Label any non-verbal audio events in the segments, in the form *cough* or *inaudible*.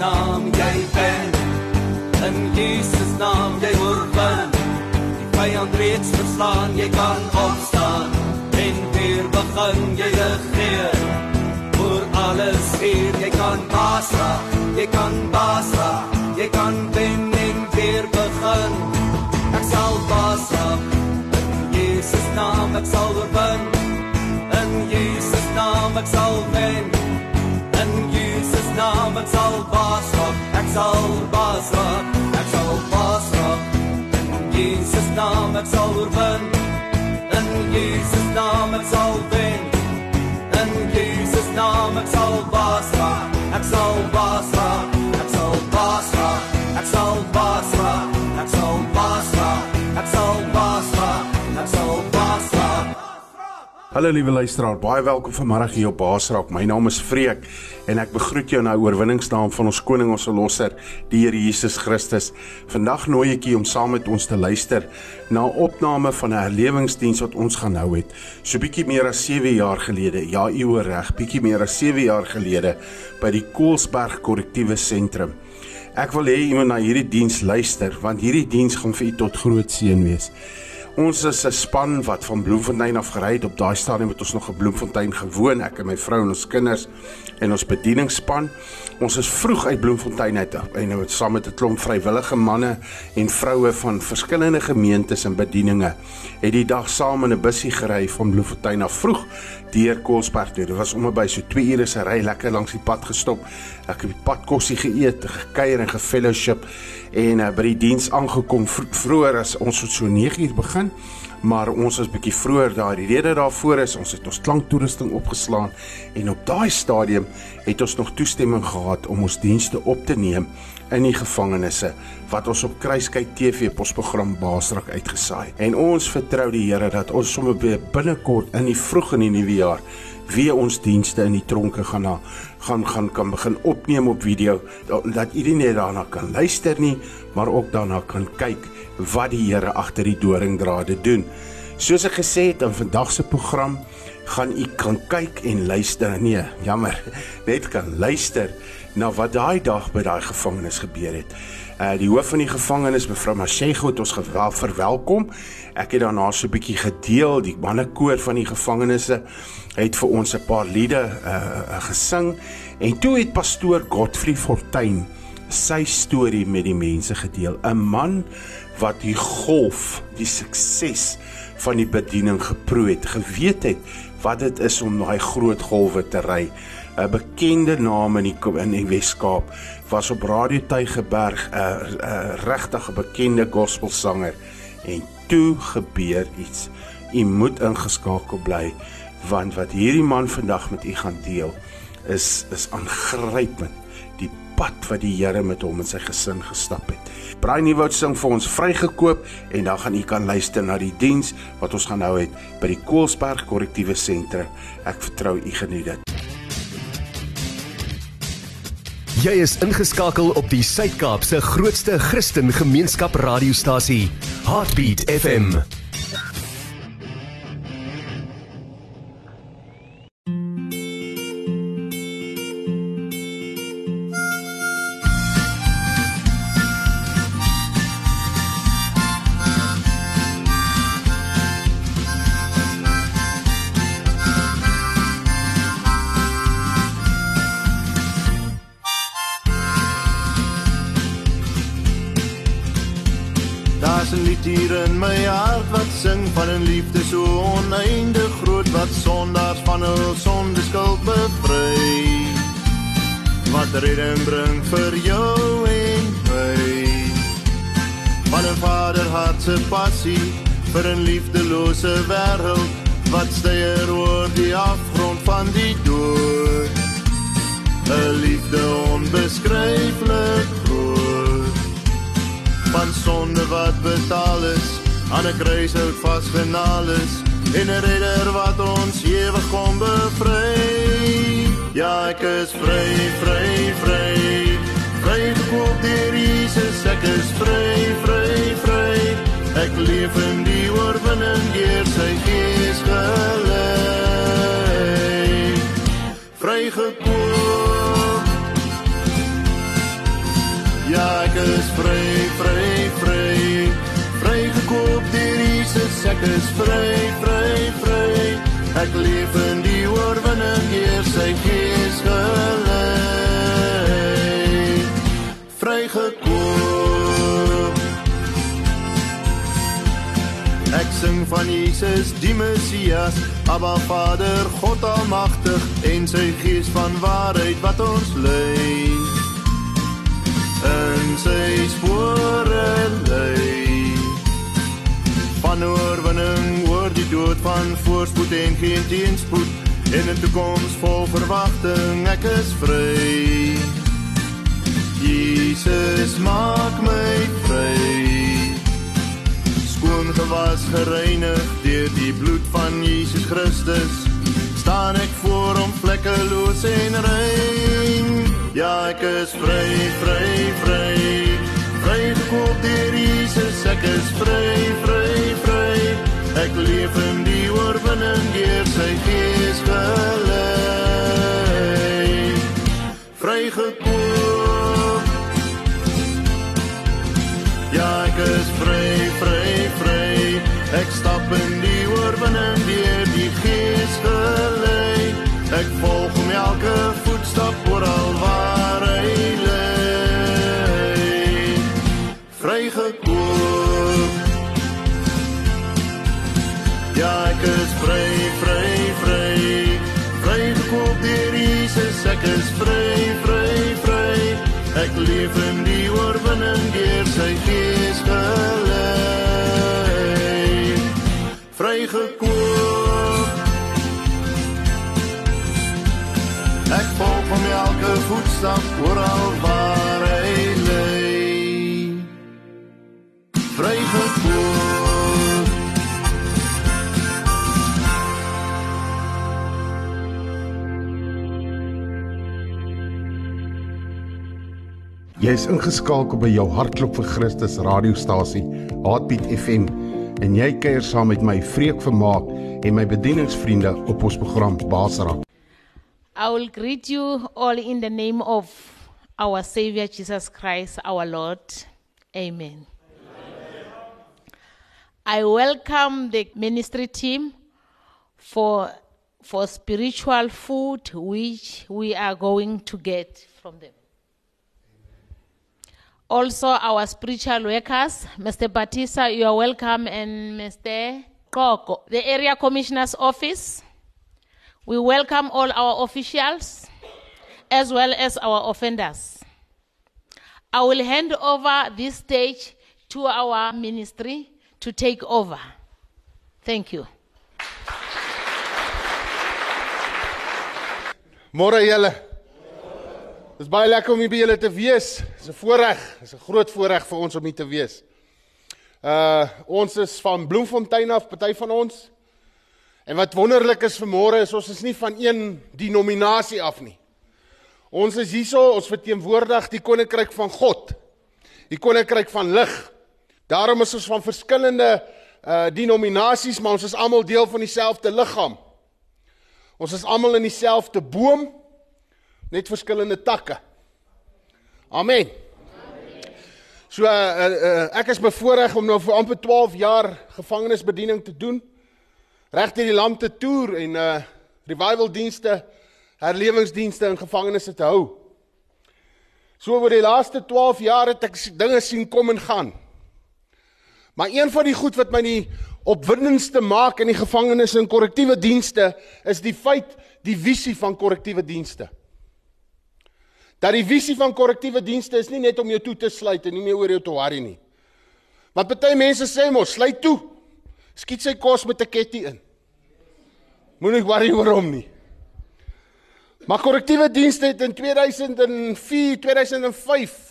naam jy ben. In Jesus naam jy oorwin. Die vyand reeds verslaan, jy kan opstaan en weer begin jy ek sal baas raak. Ek sal baas raak. Ek sal baas raak. In Jesus naam ek sal oorwin. In Jesus naam ek sal wen. In Jesus naam ek sal Hallo liewe luisteraar, baie welkom vanmiddag hier op Baasraak. My naam is Freek en ek begroet jou na oorwinningsnaam van ons koning ons verlosser, die Here Jesus Christus. Vandag nooi ek u om saam met ons te luister na 'n opname van 'n herlewingsdiens wat ons gaan hou het. So bietjie meer as 7 jaar gelede. Ja, u hoor reg, bietjie meer as 7 jaar gelede by die Koelsberg Korrektiewe Sentrum. Ek wil hê u moet na hierdie diens luister want hierdie diens gaan vir u tot groot seën wees. Ons is 'n span wat van Bloemfontein af gery het. Op daai stadium het ons nog in Bloemfontein gewoon, ek en my vrou en ons kinders en ons bedieningsspan. Ons is vroeg uit Bloemfontein uit en nou het saam met 'n klomp vrywillige manne en vroue van verskillende gemeentes en bedieninge het die dag saam in 'n bussie gery van Bloemfontein af vroeg deur Koelsberg toe. Dit was om by so 2 ure se ry lekker langs die pad gestop. Ek het die pad kosie geëet, gekuier en gefellowship en uh, by die diens aangekom vro vroeër as ons het so 9 uur begin maar ons was bietjie vroeër daar. Die rede daarvoor is ons het ons klanktoerusting opgeslaan en op daai stadium het ons nog toestemming gehad om ons dienste op te neem in die gevangenisse wat ons op Kruiskyk TV posprogram Baasrak uitgesaai het. En ons vertrou die Here dat ons sommer binnekort in die vroeg in die nuwe jaar weer ons dienste in die tronke gaan na gaan gaan kan begin opneem op video dat u nie net daarna kan luister nie, maar ook daarna kan kyk wat die Here agter die doringdrade doen. Soos ek gesê het in vandag se program gaan u kan kyk en luister. Nee, jammer, *laughs* net kan luister na wat daai dag by daai gevangenis gebeur het. Uh die hoof van die gevangenis, mevrou Mashego, het ons gewel verwelkom. Ek het daarna so 'n bietjie gedeel, die mannekoor van die gevangenisse het vir ons 'n paar liede uh gesing en toe het pastoor Godfrey Fortuin sy storie met die mense gedeel. 'n Man wat die golf, die sukses van die bediening geproe het, geweet het wat dit is om daai groot golwe te ry. 'n Bekende naam in die in die Wes-Kaap was op Radio Tygerberg 'n uh, 'n uh, regtig 'n bekende gospelsanger en toe gebeur iets. U moet ingeskakel bly want wat hierdie man vandag met u gaan deel is is aangrypend die pad wat die Here met hom en sy gesin gestap het. Braai Nieuwoud sing vir ons vrygekoop en dan gaan u kan luister na die diens wat ons gaan hou het by die Koelsberg Korrektiewe Sentrum. Ek vertrou u geniet dit. Jy is ingeskakel op die Suid-Kaap se grootste Christen gemeenskap radiostasie, Heartbeat FM. Voetstap oral waar hy lei vrygekoop Jy is ingeskakel by jou hartklop vir Christus radiostasie, Heartbeat FM, en jy kuier saam met my Vreek Vermaak en my bedieningsvriende op ons program Basraak. I will greet you all in the name of our Savior Jesus Christ, our Lord. Amen. I welcome the ministry team for for spiritual food which we are going to get from them. Also, our spiritual workers, Mr. Batista, you are welcome, and Mr. Koko, the area commissioner's office. We welcome all our officials as well as our offenders. I will hand over this stage to our ministry to take over. Thank you. Môre julle. Dis baie lekker om hier by julle te wees. Dis 'n voorreg, dis 'n groot voorreg vir ons om hier te wees. Uh ons is van Bloemfontein af, party van ons. En wat wonderlik is vanmôre is ons is nie van een denominasie af nie. Ons is hierso, ons verteenwoordig die koninkryk van God. Die koninkryk van lig. Daarom is ons van verskillende uh denominasies, maar ons is almal deel van dieselfde liggaam. Ons is almal in dieselfde boom, net verskillende takke. Amen. So uh, uh, ek is bevoorreg om nou vir amper 12 jaar gevangenisbediening te doen. Reg deur die land te toer en uh revival dienste, herlewingsdienste in gevangenisse te hou. So oor die laaste 12 jaar het ek dinge sien kom en gaan. Maar een van die goed wat my die opwindendste maak in die gevangenis en korrektiewe dienste is die feit die visie van korrektiewe dienste. Dat die visie van korrektiewe dienste is nie net om jou toe te sluit en nie meer oor jou te worry nie. Want party mense sê mos, sluit toe. Skiet sy kos met 'n ketty in. Moenie worry oor hom nie. Maar korrektiewe dienste het in 2004, 2005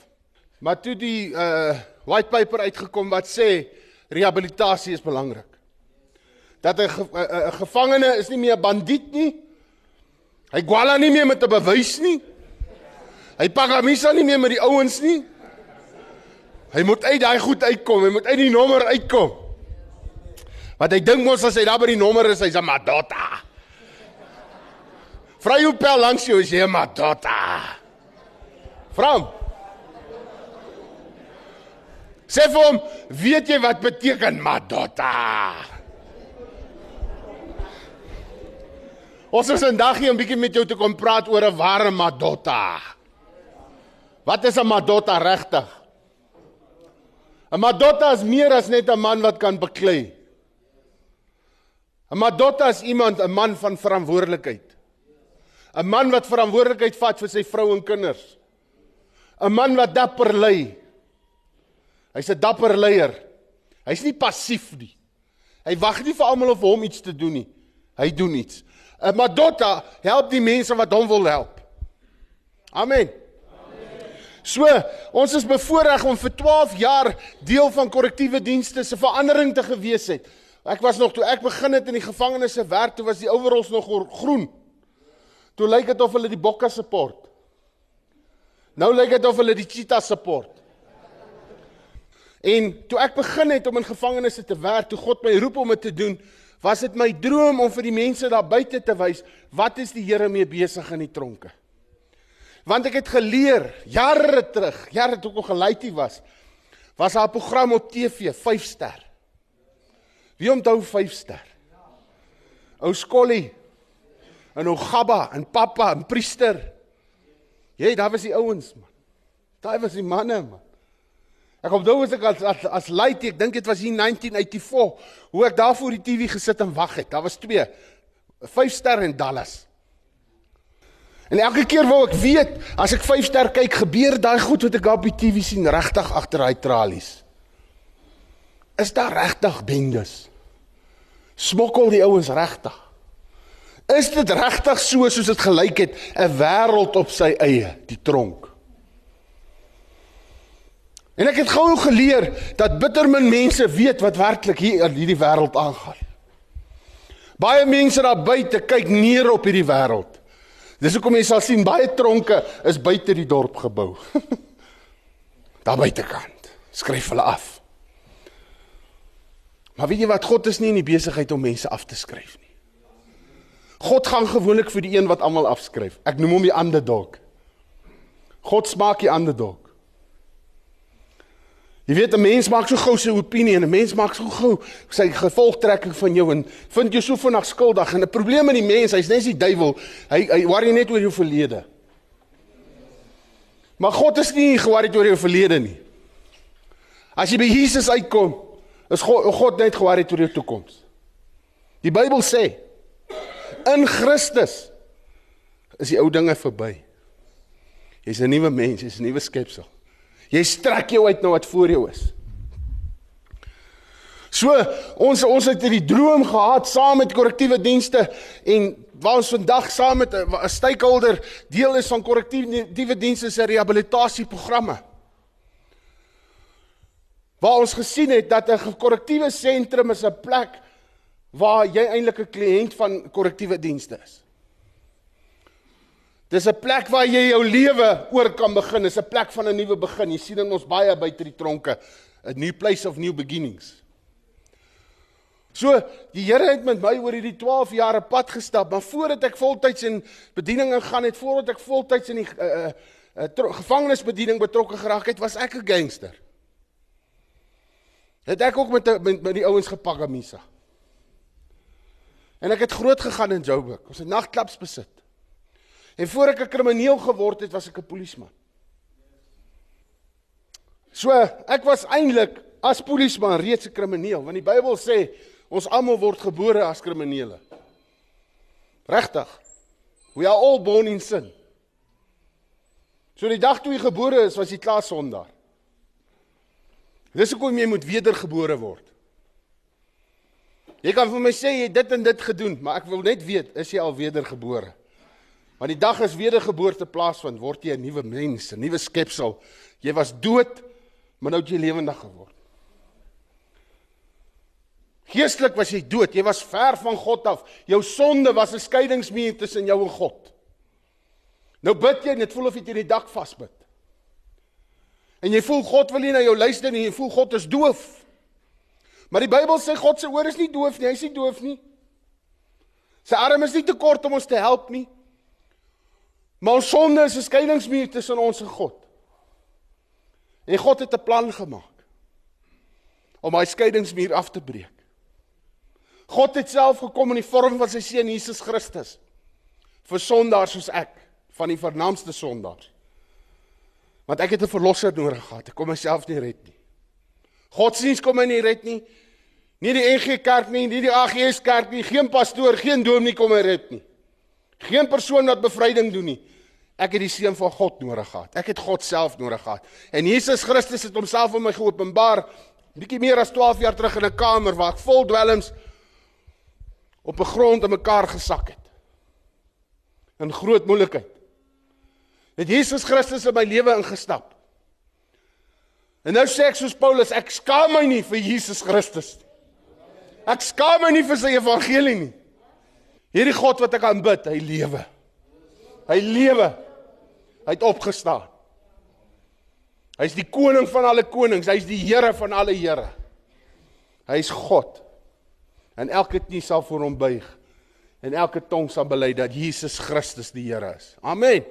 maar toe die uh white paper uitgekom wat sê rehabilitasie is belangrik. Dat 'n ge, 'n gevangene is nie meer 'n bandiet nie. Hy gwala nie meer met 'n bewys nie. Hy pagamisa nie meer met die ouens nie. Hy moet uit daai goed uitkom, hy moet uit die nommer uitkom. Want hy dink mos as hy daar by die nommer is, hy's 'n madota. Vra jou pel langs jou as jy 'n madota. Vra hom. Sê vir hom, weet jy wat beteken Madotta? Ons is vandag hier om bietjie met jou te kom praat oor 'n ware Madotta. Wat is 'n Madotta regtig? 'n Madotta is meer as net 'n man wat kan beklei. 'n Madotta is iemand, 'n man van verantwoordelikheid. 'n Man wat verantwoordelikheid vat vir sy vrou en kinders. 'n Man wat dapper lei. Hy's 'n dapper leier. Hy's nie passief nie. Hy wag nie vir almal of hom iets te doen nie. Hy doen iets. 'n Madotta help die mense wat hom wil help. Amen. So, ons is bevoorreg om vir 12 jaar deel van korrektiewe dienste se verandering te gewees het. Ek was nog toe ek begin het in die gevangenis se werk, toe was die overalls nog groen. Toe lyk dit of hulle die bokke support. Nou lyk dit of hulle die cheetah support. En toe ek begin het om in gevangenisse te werk, toe God my roep om dit te doen, was dit my droom om vir die mense daar buite te wys wat is die Here mee besig in die tronke. Want ek het geleer jare terug, jare toe ek nog gelaaitjie was, was daar 'n program op TV, 5 ster. Wie onthou 5 ster? Ou Skolly. En ou Gabba en pappa en priester. Jy, daar was die ouens man. Daai was die manne man. Ek onthou as ek as as, as laaitie, ek dink dit was hier 1984, hoe ek daar voor die TV gesit en wag het. Daar was twee. 5 ster en Dallas. En elke keer wou ek weet, as ek 5 ster kyk, gebeur daai goed wat ek op die TV sien regtig agter daai tralies. Is daar regtig bendes? Smokkel die ouens regtig? Is dit regtig so soos dit gelyk het, 'n wêreld op sy eie, die tronk? En ek het gou geleer dat bittermin mense weet wat werklik hier in hierdie wêreld aangaan. Baie mense daar buite kyk neer op hierdie wêreld. Dis hoekom jy sal sien baie tronke is buite die dorp gebou. *laughs* Daar buitekant. Skryf hulle af. Maar weet jy wat God is nie in die besigheid om mense af te skryf nie. God gaan gewoonlik vir die een wat almal afskryf. Ek noem hom die underdog. God smaak die underdog. Jy weet 'n mens maak so gou sy opinie en 'n mens maak so gou sy gevolgtrekking van jou en vind jou so vinnig skuldig en 'n probleem met die mens, hy's net die duiwel. Hy hy worry net oor jou verlede. Maar God is nie ge-worried oor jou verlede nie. As jy by Jesus uitkom, is God God net ge-worried oor jou toekoms. Die Bybel sê in Christus is die ou dinge verby. Jy's 'n nuwe mens, jy's 'n nuwe skepsel. Jy strek jou uit na wat voor jou is. So, ons ons het hierdie droom gehad saam met korrektiewe dienste en waar ons vandag saam met 'n stakeholder deel is van korrektiewe dienste se rehabilitasieprogramme. Waar ons gesien het dat 'n korrektiewe sentrum is 'n plek waar jy eintlik 'n kliënt van korrektiewe dienste is. Dis 'n plek waar jy jou lewe oor kan begin. Dis 'n plek van 'n nuwe begin. Jy sien in ons baie buite die tronke, 'n new place of new beginnings. So, die Here het met my oor hierdie 12 jaar 'n pad gestap, maar voordat ek voltyds in bediening ingaan het, voordat ek voltyds in die uh, uh, gevangenisbediening betrokke geraak het, was ek 'n gangster. Het ek ook met met, met die ouens gepak aan Misa. En ek het groot gegaan in Joburg. Ons het nagklubs besit. En voor ek 'n krimineel geword het, was ek 'n polisieman. So, ek was eintlik as polisieman reeds 'n krimineel, want die Bybel sê ons almal word gebore as kriminele. Regtig? We are all born in sin. So die dag toe jy gebore is, was jy klaar sondaar. Dis hoekom jy moet wedergebore word. Jy kan vir my sê jy het dit en dit gedoen, maar ek wil net weet, is jy al wedergebore? Want die dag as wedergeboorte plaasvind, word jy 'n nuwe mens, 'n nuwe skepsel. Jy was dood, maar nou het jy lewendig geword. Geestelik was jy dood, jy was ver van God af. Jou sonde was 'n skeidingsmuur tussen jou en God. Nou bid jy en dit voel of jy teen die dak vasbyt. En jy voel God wil nie na jou luister nie, jy voel God is doof. Maar die Bybel sê God se oor is nie doof nie, hy is nie doof nie. Sy arm is nie te kort om ons te help nie. Maar ons sonde is 'n skeidingsmuur tussen ons en God. En God het 'n plan gemaak. om daai skeidingsmuur af te breek. God het self gekom in die vorm van sy seun Jesus Christus vir sondaars soos ek, van die vernaamste sondaars. Want ek het 'n verlosser nodig gehad. Ek kon myself nie red nie. Godsdienst kom my nie red nie. Nie die NG Kerk nie, nie die AGS Kerk nie, geen pastoor, geen dominee kom my red nie. Geen persoon wat bevryding doen nie. Ek het die seun van God nodig gehad. Ek het God self nodig gehad. En Jesus Christus het homself aan my geopenbaar bietjie meer as 12 jaar terug in 'n kamer waar ek vol dwelms op 'n grond in mekaar gesak het. In groot moeilikheid. Het Jesus Christus in my lewe ingestap. En nou sê ek soos Paulus, ek skaam my nie vir Jesus Christus nie. Ek skaam my nie vir sy evangelie nie. Hierdie God wat ek aanbid, hy lewe. Hy lewe. Hy het opgestaan. Hy's die koning van alle konings, hy's die Here van alle Here. Hy's God. En elke knie sal voor hom buig en elke tong sal bely dat Jesus Christus die Here is. Amen.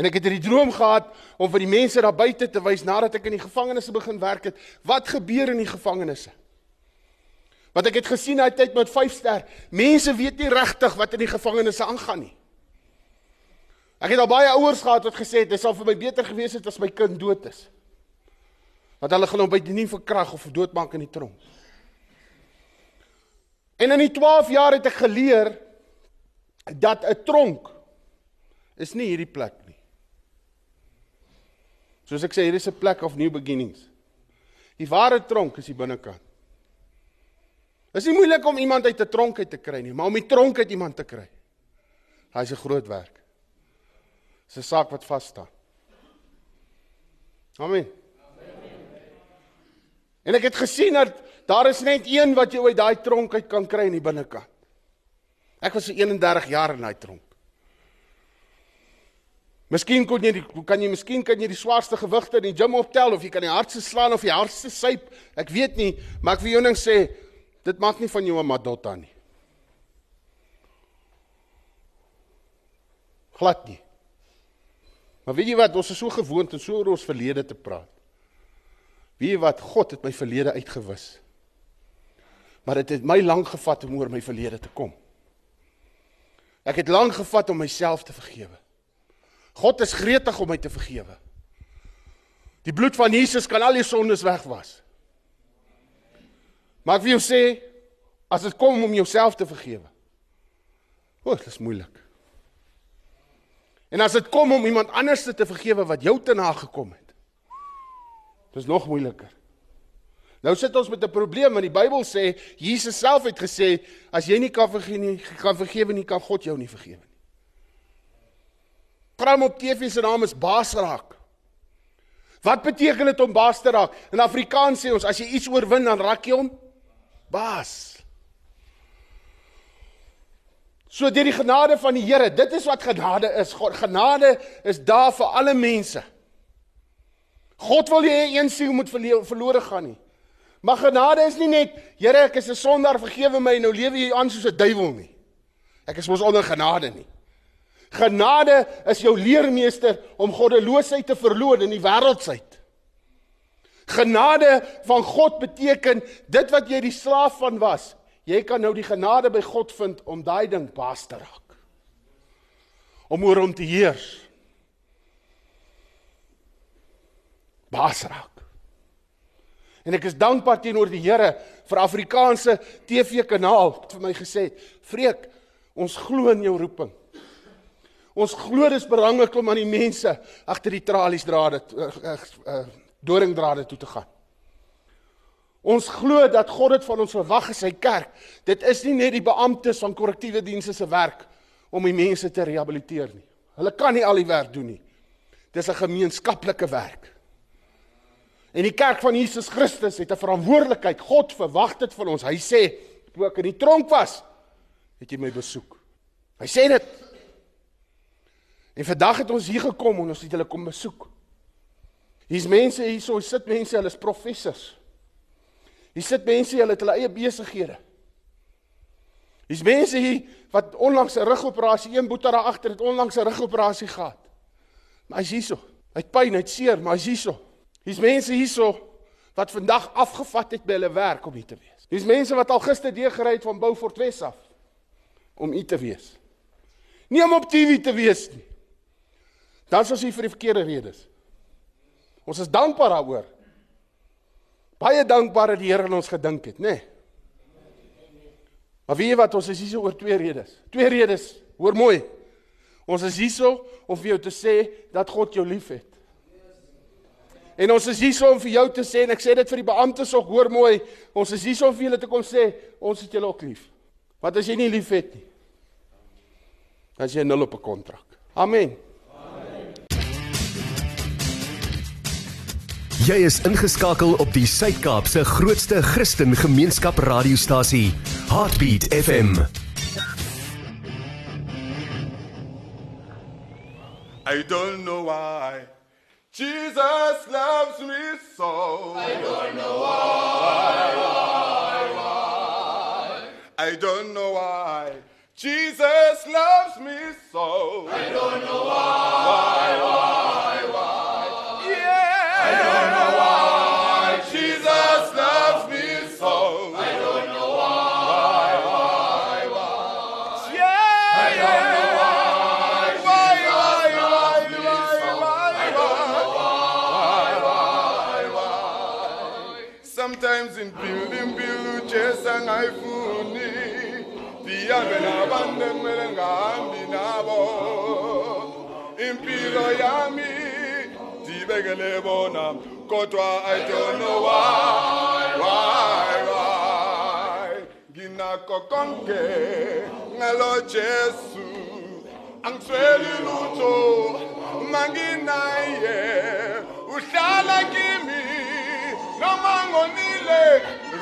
En ek het hierdie droom gehad om vir die mense daar buite te wys nadat ek in die gevangenisse begin werk het, wat gebeur in die gevangenisse. Want ek het gesien daai tyd met 5 ster, mense weet nie regtig wat in die gevangenisse aangaan nie. Ek het al baie ouers gehad wat gesê het dit sal vir my beter gewees het as my kind dood is. Want hulle gaan hom by nie verkrag of doodmaak in die tronk. En in die 12 jaar het ek geleer dat 'n tronk is nie hierdie plek. Soos ek sê, hier is 'n plek of new beginnings. Die ware tronk is die binnekant. Is nie moeilik om iemand uit 'n tronk uit te kry nie, maar om die tronk uit iemand te kry. Is 'n groot werk. Dis 'n saak wat vas staan. Amen. En ek het gesien dat daar is net een wat jou uit daai tronk uit kan kry in die binnekant. Ek was so 31 jaar in daai tronk. Miskien kon jy die, kan jy miskien kan jy die swaarste gewigte in die gym optel of jy kan die hardste slaan of die hardste syp. Ek weet nie, maar ek wil jou net sê dit maak nie van jou 'n madotta nie. Glad nie. Maar weet jy wat, ons is so gewoond om so oor ons verlede te praat. Weet jy wat, God het my verlede uitgewis. Maar dit het, het my lank gevat om oor my verlede te kom. Ek het lank gevat om myself te vergewe. God is gretig om my te vergewe. Die bloed van Jesus kan al die sondes wegwas. Maar ek wil jou sê as dit kom om jouself te vergewe. O, dit is moeilik. En as dit kom om iemand anders te vergewe wat jou te na gekom het. Dis nog moeiliker. Nou sit ons met 'n probleem want die Bybel sê Jesus self het gesê as jy nie kan vergewe nie, kan vergewe nie, kan God jou nie vergewe nie. Program op TV se naam is Baas raak. Wat beteken dit om baas te raak? In Afrikaans sê ons as jy iets oorwin dan raak jy hom baas. So deur die genade van die Here, dit is wat genade is. God genade is daar vir alle mense. God wil jy een siel moet verlore gaan nie. Maar genade is nie net, Here, ek is 'n sondaar, vergewe my en nou lewe jy aan soos 'n duiwel nie. Ek is mos onder genade nie. Genade is jou leermeester om goddeloosheid te verloor in die wêreldsheid. Genade van God beteken dit wat jy die slaaf van was. Jy kan nou die genade by God vind om daai ding baas te raak. Om oor hom te heers. Baas raak. En ek is dankbaar teenoor die Here vir Afrikaanse TV-kanaal wat vir my gesê het: "Vreek, ons glo in jou roeping." Ons glo dis belangrik om aan die mense agter die tralies drade uh, uh, uh, doringdrade toe te gaan. Ons glo dat God dit van ons verwag in sy kerk. Dit is nie net die beamptes van korrektiewe dienste se werk om die mense te rehabiliteer nie. Hulle kan nie al die werk doen nie. Dis 'n gemeenskaplike werk. En die kerk van Jesus Christus het 'n verantwoordelikheid. God verwag dit van ons. Hy sê, "Toe ek in die tronk was, het jy my besoek." Hy sê dit En vandag het ons hier gekom en ons het hulle kom besoek. Hier's mense hierso, hier sit mense, hulle is professors. Hier sit mense, hulle het hulle eie besighede. Hier's mense hier wat onlangs 'n rugoperasie, een boetie daar agter het onlangs 'n rugoperasie gehad. Maar hy's hierso. Hy't pyn, hy't seer, maar hy's hierso. Hier's mense hierso wat vandag afgevat het by hulle werk om hier te wees. Dis mense wat al gister deurgery het van Beaufort Wes af om hier te wees. Nie om op TV te wees nie. Dan sou jy vir die verkeerde redes. Ons is dankbaar daaroor. Baie dankbaar dat die Here aan ons gedink het, nê? Nee. Maar weet jy wat, ons is hier oor twee redes. Twee redes. Hoor mooi. Ons is hier om vir jou te sê dat God jou liefhet. En ons is hier om vir jou te sê en ek sê dit vir die beamptes ook, hoor mooi, ons is hier om vir julle te kom sê, ons het julle ook lief. Wat as jy nie liefhet nie? As jy nul op 'n kontrak. Amen. Jy is ingeskakel op die Suid-Kaap se grootste Christen gemeenskap radiostasie, Heartbeat FM. I don't know why Jesus loves me so. I don't know why, why, why. I don't know why Jesus loves me so. I don't know why, why, why, ndihambe nabantu ekumele ngahambi nabo. Impilo yami ndibekele bona kodwa i don't know why why why. Konke jesu angisweli lutho manginaye uhlala kimi noma ngonile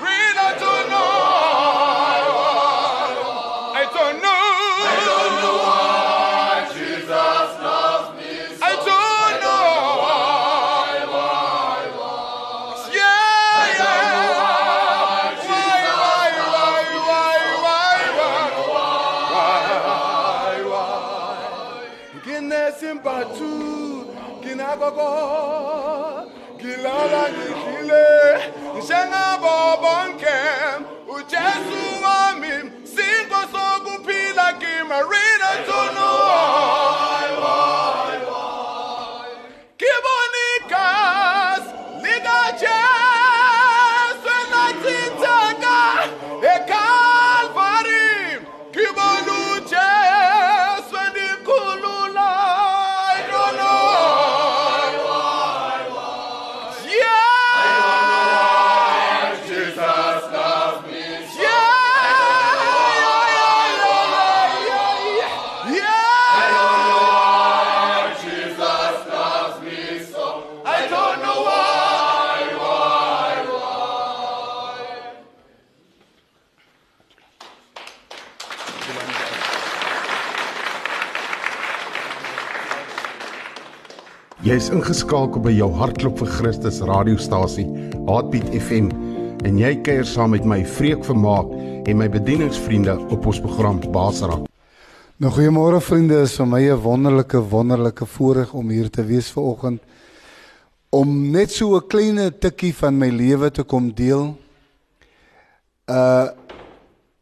real I don't know Gogo Gilala Nihile. Njengabo bonke uJesu wami sinko sokupila kimi Read it to know Jy is ingeskakel by jou hartklop vir Christus radiostasie, Heartbeat FM, en jy kuier saam met my Vreek Vermaak en my bedieningsvriende op ons program Basra. Nou goeiemôre vriende, is vir my 'n wonderlike wonderlike voorreg om hier te wees vanoggend om net so 'n klein tikkie van my lewe te kom deel. Uh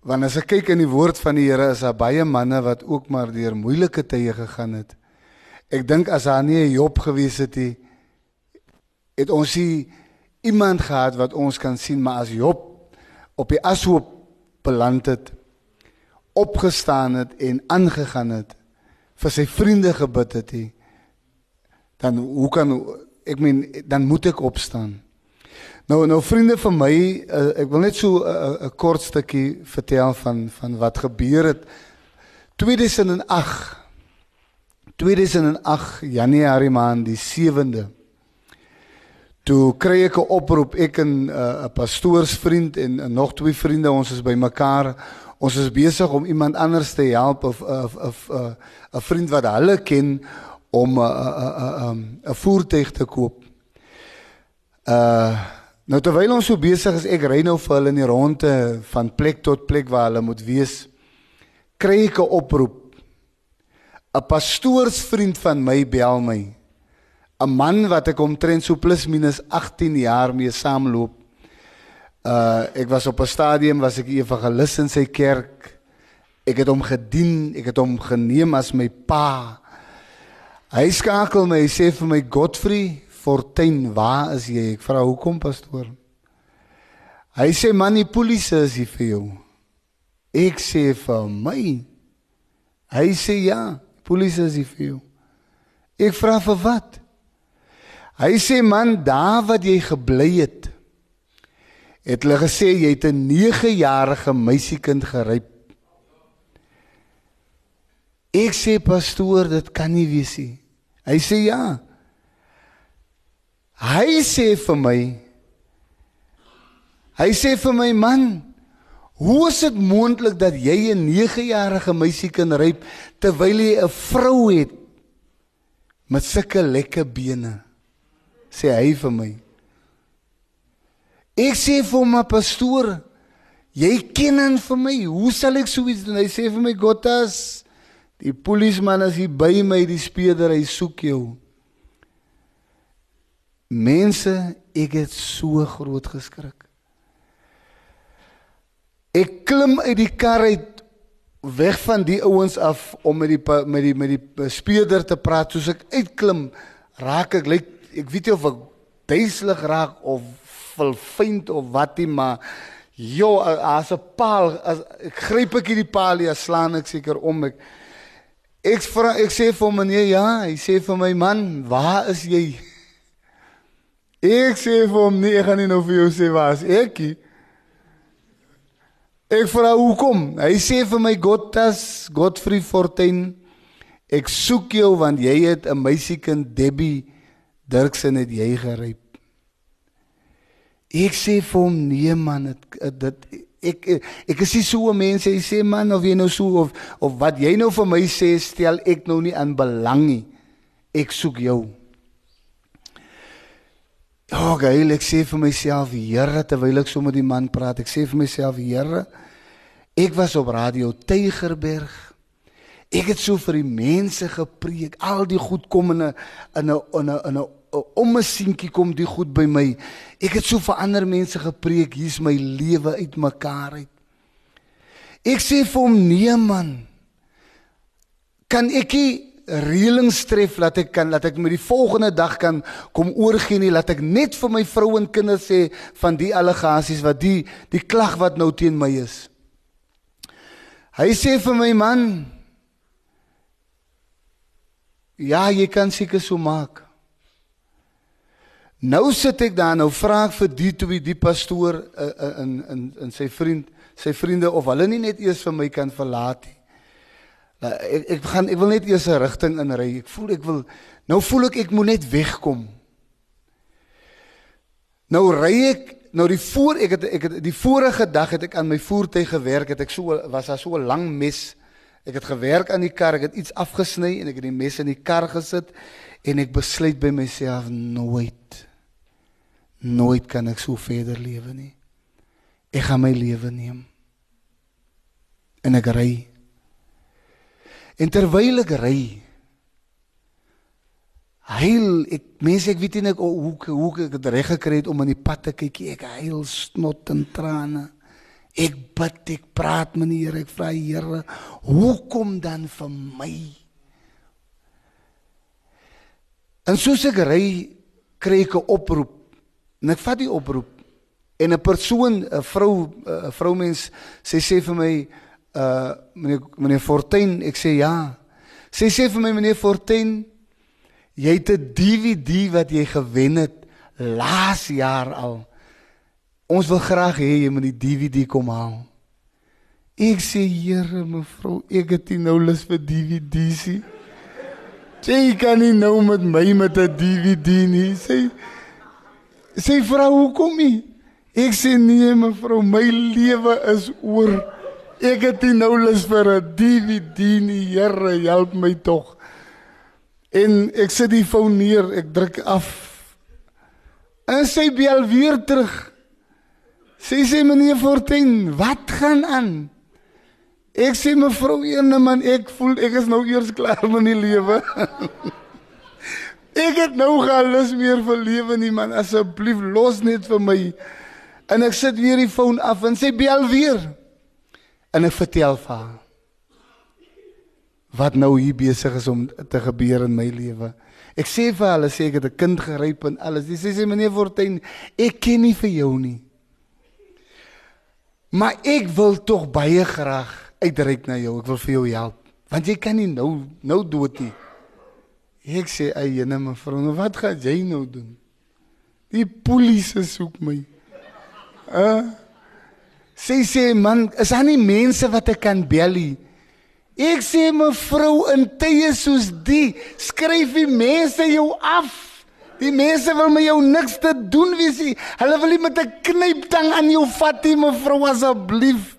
want as ek kyk in die woord van die Here is daar baie manne wat ook maar deur moeilike tye gegaan het. Ek dink as daar nie 'n Job gewees het nie, het ons nie iemand gehad wat ons kan sien maar as Job op die ashoop beland het opgestaan het en aangegaan het vir sy vriende gebid het hy dan hoe kan ek meen dan moet ek opstaan. Nou nou vriende van my uh, ek wil net so 'n uh, uh, kort stukkie vertel van van wat gebeur het. 2008 2008 Januarie maand die 7de toe kry ek 'n oproep ek en 'n uh, pastoorsvriend en uh, nog twee vriende ons is bymekaar ons is besig om iemand anders te help of of 'n 'n vriend wat hulle ken om 'n 'n 'n voertuig te koop. Uh nou terwyl ons so besig is, ek ry nou vir hulle in die ronde van plek tot plek waar hulle moet wees, kry ek 'n oproep. 'n Pastoorsvriend van my bel my. 'n man wat ek omtrent so plus minus 18 jaar mee saamloop. Uh ek was op 'n stadium was ek evangelis in sy kerk. Ek het hom gedien, ek het hom geneem as my pa. Hy skakel my, hy sê vir my Godfrey Fortuin, waar is jy? Ek vra hoekom pastoor? Hy sê man, die polisie is hier vir jou. Ek sê vir my. Hy sê ja, polisie is hier vir jou. Ek vra vir wat? Hy sê man, daar wat jy gebly het, het hulle gesê jy het 'n 9-jarige meisiekind geryp. Ek sê pastoor, dit kan nie wees nie. Hy sê ja. Hy sê vir my Hy sê vir my man, hoe is dit moontlik dat jy 'n 9-jarige meisie kan ryp terwyl jy 'n vrou het met sulke lekker bene? Sê hy vir my. Ek sê vir my pastoor, jy ken en vir my, hoe sal ek so iets doen? Hy sê vir my Gottas, die polisieman as hy by my die speeder, hy soek jou. Mense, ek het so groot geskrik. Ek klim uit die kar uit weg van die ouens af om met die met die met die speeder te praat. Soos ek uitklim, raak ek lyk ek weet nie of ek duiselig raak of verfynd of wat nie, maar jo as 'n paal as ek gryp ek hierdie paal ja slaan ek seker om ek ek vra ek sê vir meneer ja, hy sê vir my man, waar is jy? *laughs* Ek sê vir hom nee, ek gaan nie nou vir jou sê waar is ek nie. Ek vra hoekom? Hy sê vir my Godtas, Godfrey Fortuin, ek soek jou want jy het 'n meisiekind Debbie Dirksen het jy geryp. Ek sê vir hom nee man, dit dit ek ek is nie so 'n mens hy sê man of jy nou so of of wat jy nou vir my sê stel ek nou nie aan belang nie. Ek soek jou. Ja, oh, geil, ek sê vir myself, Here, terwyl ek so met die man praat, ek sê vir myself, Here, ek was op radio Tygerberg. Ek het so vir die mense gepreek. Al die goed kom in 'n in 'n in 'n in 'n om 'n seentjie kom die goed by my. Ek het so vir ander mense gepreek. Hier's my lewe uitmekaar uit. Ek sê vir hom, nee man. Kan ek nie reëlings tref laat ek kan laat ek met die volgende dag kan kom oorgee nie laat ek net vir my vrou en kinders sê van die allegasies wat die die klag wat nou teen my is. Hy sê vir my man Ja, jy kan seker so maak. Nou sit ek daar nou vra ek vir die twee die pastoor uh, in in in sy vriend sy vriende of hulle nie net eers vir my kan verlaat nie. Uh, ek ek gaan ek wil net eers 'n rigting inry. Ek voel ek wil nou voel ek ek moet net wegkom. Nou ry ek nou die voor ek het ek het die vorige dag het ek aan my voertuig gewerk het ek so was daar so 'n lang mes. Ek het gewerk aan die kar, ek het iets afgesny en ek het die mes in die kar gesit en ek besluit by myself nooit nooit kan ek so verder lewe nie. Ek gaan my lewe neem. En ek ry En terwyl ek ry, huil ek mense ek weet nie ek, hoe hoe ek dit reg gekry het om in die pad te kyk. Ek huil snot en trane. Ek bid, ek praat met die Here, ek vra Here, hoekom dan vir my? En soos ek ry, kry ek 'n oproep. En ek vat die oproep en 'n persoon, 'n vrou, 'n vroumens, sy sê vir my, uh meneer meneer Fortuin, ek sê ja. Sy sê vir my meneer Fortuin, jy het 'n DVD wat jy gewen het laas jaar al. Ons wil graag hê jy moet die DVD kom haal. Ek sê Here mevrou, ek het nie nou lus vir DVD's nie. Jy kan nie nou met my met 'n DVD nie. Sê sê vrou, hoekom nie? Ek sê nee mevrou, my lewe is oor. Ek het nie nou lus vir 'n DVD nie. Here, help my tog. En ek sit die foon neer, ek druk af. En sy bel weer terug. Sy sê meneer Fortuin, wat gaan aan? Ek sê mevrou ene man, ek voel ek is nou eers klaar met die lewe. *laughs* Ek het nou geen lus meer vir lewe nie man. Asseblief los net vir my. En ek sit weer die foon af en sy bel weer. En ek vertel vir haar wat nou hier besig is om te gebeur in my lewe. Ek sê vir hulle sê ek het 'n kind geryp en alles. Dis sê meneer Fortuin, ek ken nie vir jou nie. Maar ek wil tog baie graag uitreik na jou. Ek wil vir jou help. Want jy kan nie nou nou dood nie. Ek sê ayene mevrou, nou wat gaan jy nou doen? Die polisie soek my. Uh Sy sê man, is daar nie mense wat ek kan bel nie? Ek sê mevrou in tye soos die, skryf die mense jou af. Die mense wil met jou niks te doen wees nie. Hulle wil nie met 'n knyptang aan jou vat nie, mevrou asseblief.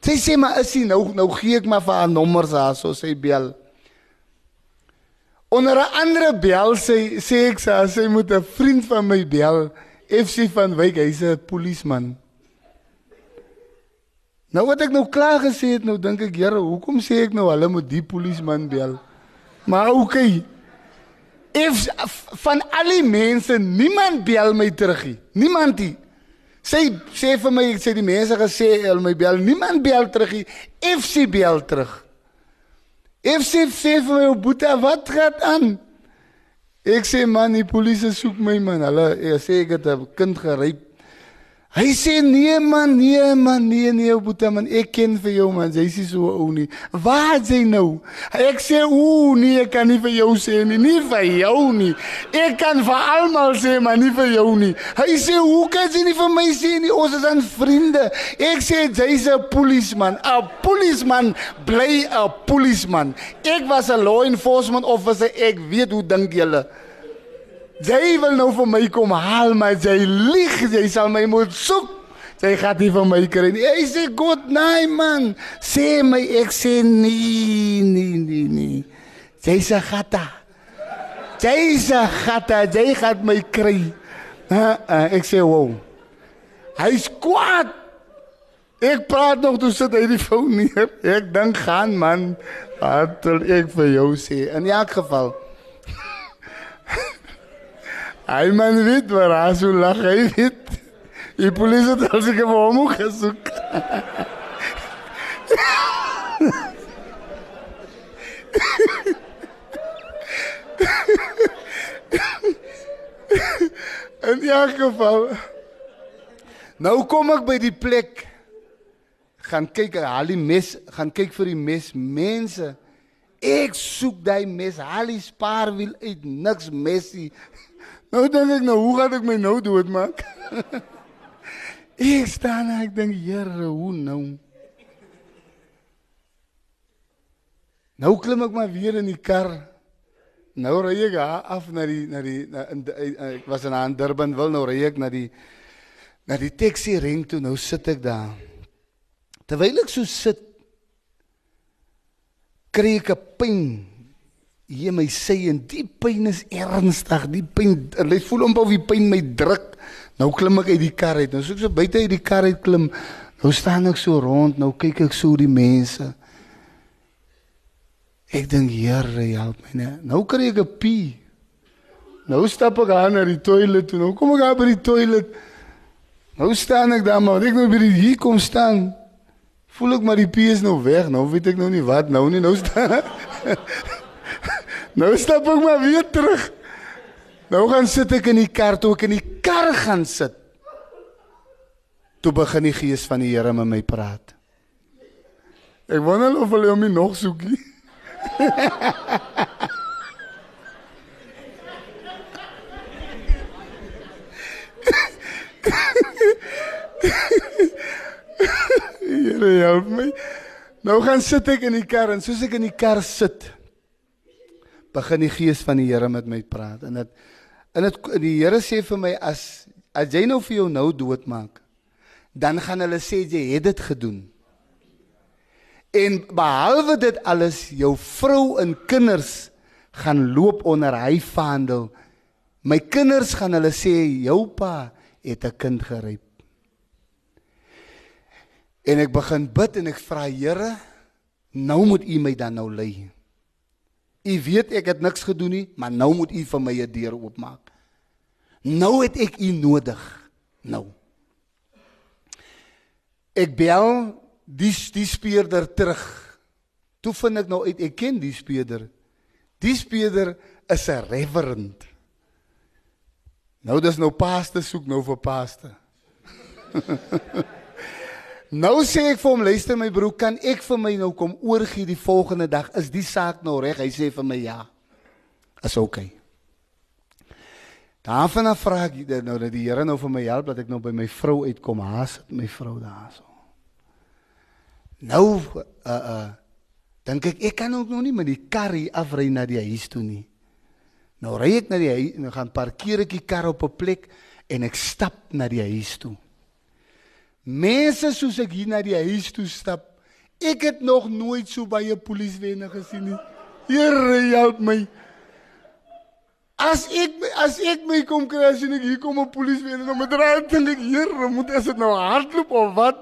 Sy sê maar is hy nou nou gee ek maar vir haar nommers haar so sy bel. Onder 'n ander bel sê sê ek sy, sy moet 'n vriend van my bel, FC van Wyk, hy's 'n polisieman. Nou wat ek nou klaar gesê het, nou dink ek, Here, hoekom sê ek nou hulle moet die polisieman bel? Maar okay. If van al die mense niemand bel my terug nie. Niemand nie. Sê sê vir my, sê die mense gesê hulle my bel, niemand bel terug nie. FC bel terug. FC sê vir my, "Boeta, wat gaan aan?" Ek sê, "Man, die polisie soek my man. Hulle sê ek het 'n kind geryp Hy sê nee man, nee man, nee nee boetie man, ek ken vir jou man, jy is so ou nie. Waar is hy nou? Ek sê ooh nee, ek kan nie vir jou sê nie, nie vir jou nie. Ek kan vir almal sê maar nie vir jou nie. Hy sê hoe kan jy nie vir my sê nie? Ons is aan vriende. Ek sê jy's 'n polisieman. 'n Polisieman bly 'n polisieman. Ek was 'n law enforcement officer. Ek weet hoe dink julle. Jy wil nou vir my kom haal, maar jy lieg, jy sal my moet soek. Jy gaan nie vir my kry nie. Hy sê God, nee man. Sê my ek sê nee, nee, nee, nee. Jy sê gata. Jy sê gata, jy gaan my kry. Uh, uh, ek sê wow. Hy's kwaad. Ek praat nog toe sit hy die foon neer. Ek dink gaan man. Wat wil ek vir jou sê? In elk geval. *laughs* Hy man weet waar hy so lag, hy weet. Die polisie het al seker vir hom gesoek. In elk geval nou kom ek by die plek gaan kyk al die mes gaan kyk vir die mes mense ek soek daai mes al die spaar wil uit niks mesie Nou dink ek nou, hoe gaan ek my nou doodmaak? *laughs* ek staan en ek dink, Here, hoe nou? Nou klim ek maar weer in die kar. Nou ry ek af na die na die na, in, ek was in Durban wil nou ry ek na die na die taxi ring toe nou sit ek daar. Terwyl ek so sit kry ek 'n pyn hier my sê en die pyn is ernstig. Die pyn, jy voel amper of die pyn my druk. Nou klim ek uit die kar uit. Nou soek so buite uit die kar uit klim. Nou staan ek so rond, nou kyk ek so die mense. Ek dink, Here, help my net. Nou kry ek 'n pie. Nou stap ek aan na die toilet toe. Nou kom ek daar by die toilet. Nou staan ek daar maar ek nou by die hier kom staan. Voel ek maar die pie is nou weg. Nou weet ek nou nie wat nou nie. Nou staan *laughs* Nou stap ek maar weer terug. Nou gaan sit ek in die kar toe ek in die kar gaan sit. Toe begin die gees van die Here met my praat. Ek wonder of hulle hom nog soekie. *laughs* Here help my. Nou gaan sit ek in die kar en soos ek in die kar sit, begin die gees van die Here met my praat en dit en dit die Here sê vir my as as jy nou vir jou nou doodmaak dan gaan hulle sê jy het dit gedoen. En behalwe dit alles jou vrou en kinders gaan loop onder hy vaandel. My kinders gaan hulle sê jou pa het 'n kind geryp en ek begin bid en ek vra Here nou moet u my dan nou lei U weet ek het niks gedoen nie, maar nou moet u vir my 'n deur oopmaak. Nou het ek u nodig. Nou. Ek bel die die speurder terug. Toe vind ek nou uit ek ken die speurder. Die speurder is 'n reverend. Nou dis nou paaste soek nou vir paaste. *laughs* nou sê ek vir hom, luister my broer, kan ek vir my nou kom oorgie die volgende dag? Is die saak nou reg? Hy sê vir my ja. Is oukei. Okay. Daarvan af vra ek nou dat die Here nou vir my help dat ek nou by my vrou uitkom. Haas met my vrou daarso. Nou uh uh dink ek ek kan ook nog nie met die kar hier afry na die huis toe nie. Nou ry ek na die huis en gaan parkeer ek die kar op 'n plek en ek stap na die huis toe. Mense soos ek hier na die huis toe stap, ek het nog nooit so baie polisiewenner gesien nie. Here help my. As ek as ek my kom kry as ek hier kom 'n polisieman en met raad dink ek hier moet as dit nou hardloop of wat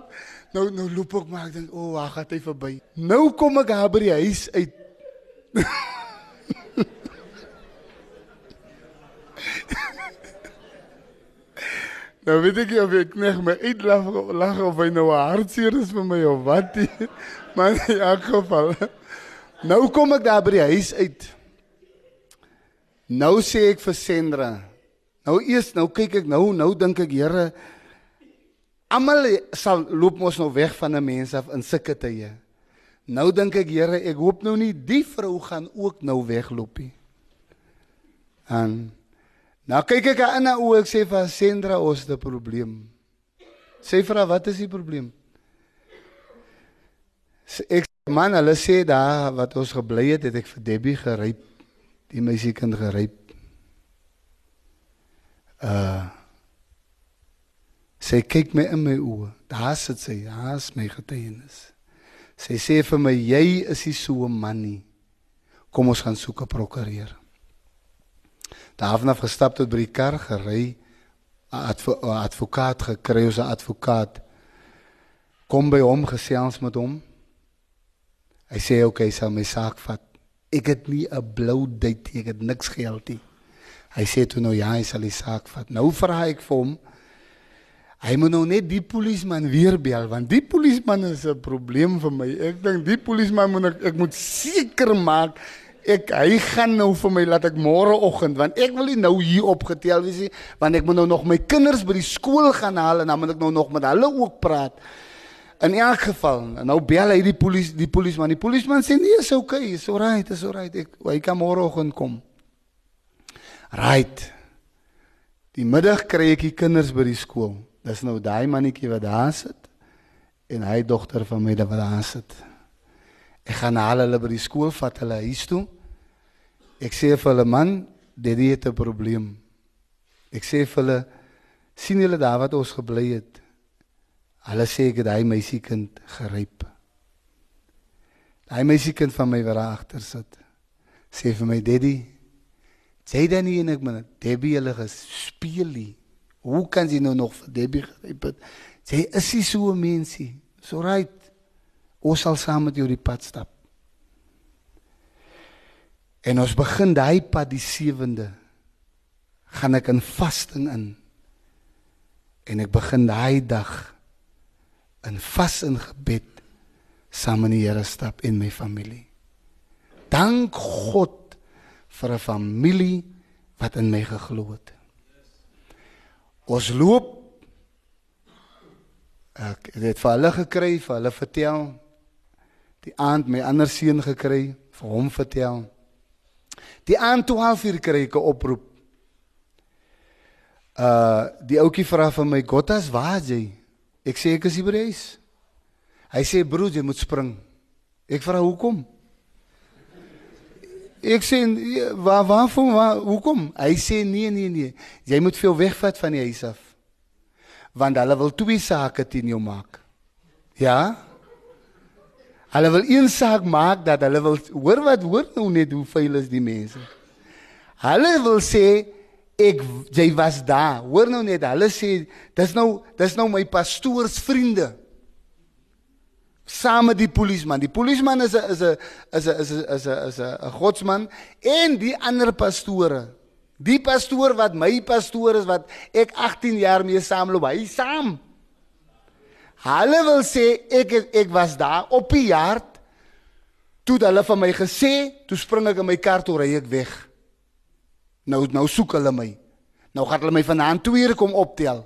nou nou loop ek maar ek dink o, oh, wag, gaan hy verby. Nou kom ek daar by die huis uit. *laughs* nou weet ek of ek net my uitlag lag of hy nou hartseer is vir my of wat. *laughs* maar in elk geval. *laughs* Nou kom ek daar by die huis uit. Nou sê ek vir Sandra. Nou eers nou kyk ek nou nou dink ek Here almal sal loop mos nou weg van 'n mens af in sulke tye. Nou dink ek Here, ek hoop nou nie die vrou gaan ook nou wegloop nie. En nou kyk ek aan haar oë ek sê vir Sandra ons het 'n probleem. Sê vir haar wat is die probleem? Ek man, hulle sê daar wat ons gebly het, het ek vir Debbie geryp die meisiekind geryp. Uh Sy kyk my in my oë. Daar sit sy, daar's my getuienis. Sy sê vir my jy is nie so 'n man nie. Kom ons gaan soek 'n prokureur. Daarna gestap tot by die kar gery. 'n advo advokaat gekry, 'n advokaat kom by hom gesels met hom. Hy sê oké, okay, sal my saak vat. Ek het nie 'n blou date, ek het niks geld nie. Hy sê toe nou ja, hy sal die saak vat. Nou vra ek vir hom. Hy moet nou net die polisieman weer bel want die polisieman is 'n probleem vir my. Ek dink die polisieman moet ek, ek moet seker maak ek hy gaan nou vir my laat ek môreoggend want ek wil nie nou hier opgetel wees nie want ek moet nou nog my kinders by die skool gaan haal en dan moet ek nou nog met hulle ook praat. In elk geval, nou bel hy die polisie, die polisieman. Die polisieman sê nee, is okay, is alright, is alright. Ek hy kan môreoggend kom. Right. Die middag kry ek die kinders by die skool. Dis nou daai mannetjie wat daar sit en hy dogter van my wat daar sit. Ek gaan haal hulle by die skool, vat hulle huis toe. Ek sê vir hulle man, dit het 'n probleem. Ek sê vir hulle sien julle daar wat ons gebly het. Hulle sê ek het hy meisiekind geryp. Hy meisiekind van my wat daar agter sit. Sê vir my daddy, sê dan nie en ek maar Debbie hulle gespeel nie. Hoe kan jy nou nog vir Debbie geryp het? Sê is hy so 'n mensie? So right. Ons sal saam met jou die pad stap. En ons begin daai pad die 7de. Gaan ek in vasting in. En ek begin daai dag in vas en gebed saam met die Here stap en my familie. Dank God vir 'n familie wat in my geglo het. Ons loop ek het vir hulle gekry, vir hulle vertel die aand my ander seun gekry, vir hom vertel. Die aand 12 uur kry ek 'n oproep. Uh die ouetjie vra vir my, "Gottas, waar is jy?" Ek sê ek is hier by die huis. Hy sê broer, jy moet spring. Ek vra hoekom? Ek sê waar waar van waar hoekom? Hy sê nee nee nee. Jy moet veel wegvat van die huis af. Want hulle wil twee sake teen jou maak. Ja? Hulle wil een saak maak dat hulle wil hoor wat hoor nou net hoe vuil is die mense. Hulle wil sê ek jy was daar. Hoor nou net, hulle sê dis nou dis nou my pastoors vriende. saam met die polisieman. Die polisieman is 'n is 'n is 'n is 'n is 'n is 'n godsman en die ander pastore. Die pastoor wat my pastoor is wat ek 18 jaar mee saamloop, hy saam. Hulle wil sê ek ek was daar op die hart toe hulle van my gesê, toe spring ek in my kar toe ry ek weg. Nou nou soek hulle my. Nou gaan hulle my vanaand twee keer kom optel.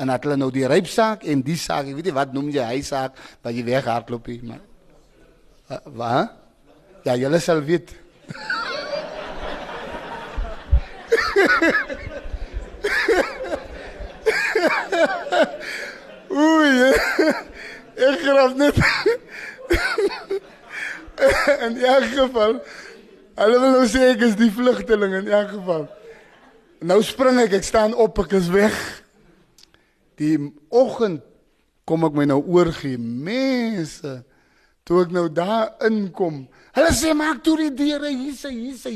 En dat hulle nou die rypsaak en die saak, weet nie wat noem jy hy saak wat jy weghardloop hier, maar uh, wat? Ja, julle sal weet. *laughs* Oei. *laughs* Ek graf net. in elk geval, hulle wil nou sê ek is die vlugteling in elk geval. Nou spring ek, ek staan op, ek is weg. Die oggend kom ek my nou oorgee. Mense, toe ek nou daar inkom, hulle sê maak toe die deure hier sê, hier sê.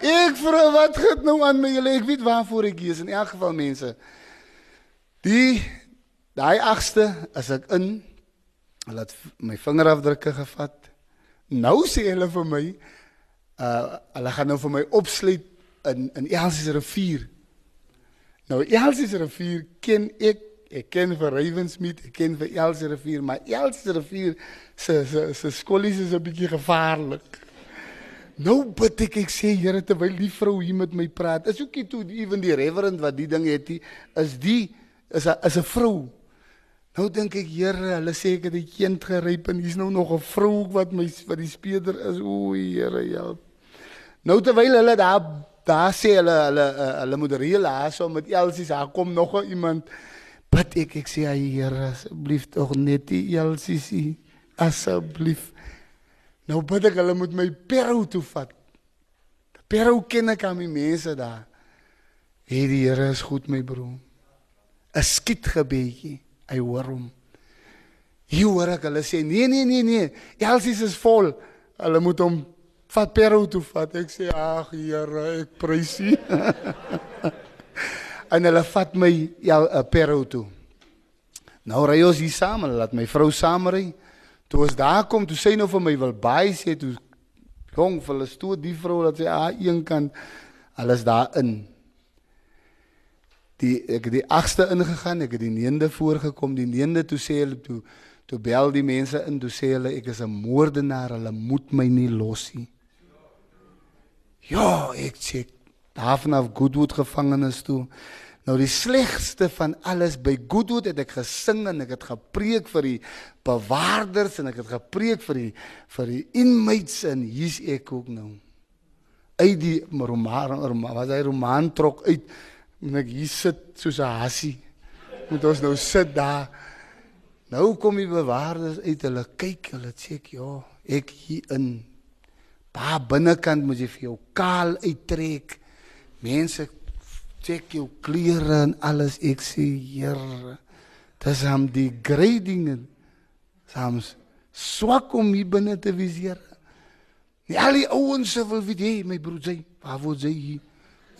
Ek vra wat gaan nou aan my julle? Ek weet waarvoor ek hier is in elk geval mense. Die daai agste as ek in hulle het my vingerafdrukke gevat. Nou sê hulle vir my uh hulle gaan nou vir my opsluit in in Elsies rivier. Nou Elsies rivier ken ek ek ken vir Ravensmeet, ek ken vir Elsies rivier, maar Elsies rivier se se se skollies is 'n bietjie gevaarlik. Nou bid ek ek sê Here terwyl die vrou hier met my praat. Is ook nie toe ewen die reverend wat die ding het nie, is die is 'n is 'n vrou. Nou dink ek Here, hulle sê ek het 'n kind geryp en hier's nou nog 'n vrou wat my wat die speeder is. O Here, help. Nou terwyl hulle daar daar sê hulle hulle uh, hulle moet reël so met Elsie se kom nog iemand bid ek ek sê Here asseblief tog net die Elsie asseblief Nou bid ek hulle moet my Peru toe vat. Peru ken ek aan my mense daar. Hey die Here is goed my broer. 'n Skietgebedjie, hy hoor hom. Hier hoor ek hulle sê nee nee nee nee, Elsie is vol. Hulle moet hom vat Peru toe vat. Ek sê ag Here, ek prys U. *laughs* en hulle vat my ja Peru toe. Nou ry ons hier saam, laat my vrou saam ry. Toe ons daar kom, toe sê nou vir my wil baie sê toe jong vir hulle stoot die vrou dat sy aan een kant alles daar in. Die ek het die 8ste ingegaan, ek het die 9de voorgekom, die 9de toe sê hulle toe toe bel die mense in, toe sê hulle ek is 'n moordenaar, hulle moet my nie los nie. Ja, ek sê daar vanaf Goodwood gevangenes toe. Nou die slegste van alles by Goodwood het ek gesing en ek het gepreek vir die bewaarders en ek het gepreek vir die vir die inmates en hier's ek ook nou. Uit die roman was hy roman trok uit en ek hier sit soos 'n hassie. Moet ons nou sit daar. Nou kom die bewaarders uit, hulle kyk, hulle sê ek ja, ek hier in. Daar binnekant moet jy vir jou kaal uittrek. Mense check jou klere en alles. Ek sê, Here, dis hom die grading. Sams swak om hier binne te wees, Here. Nie al die ouens wil weet jy, my broer sê, waar word jy hier?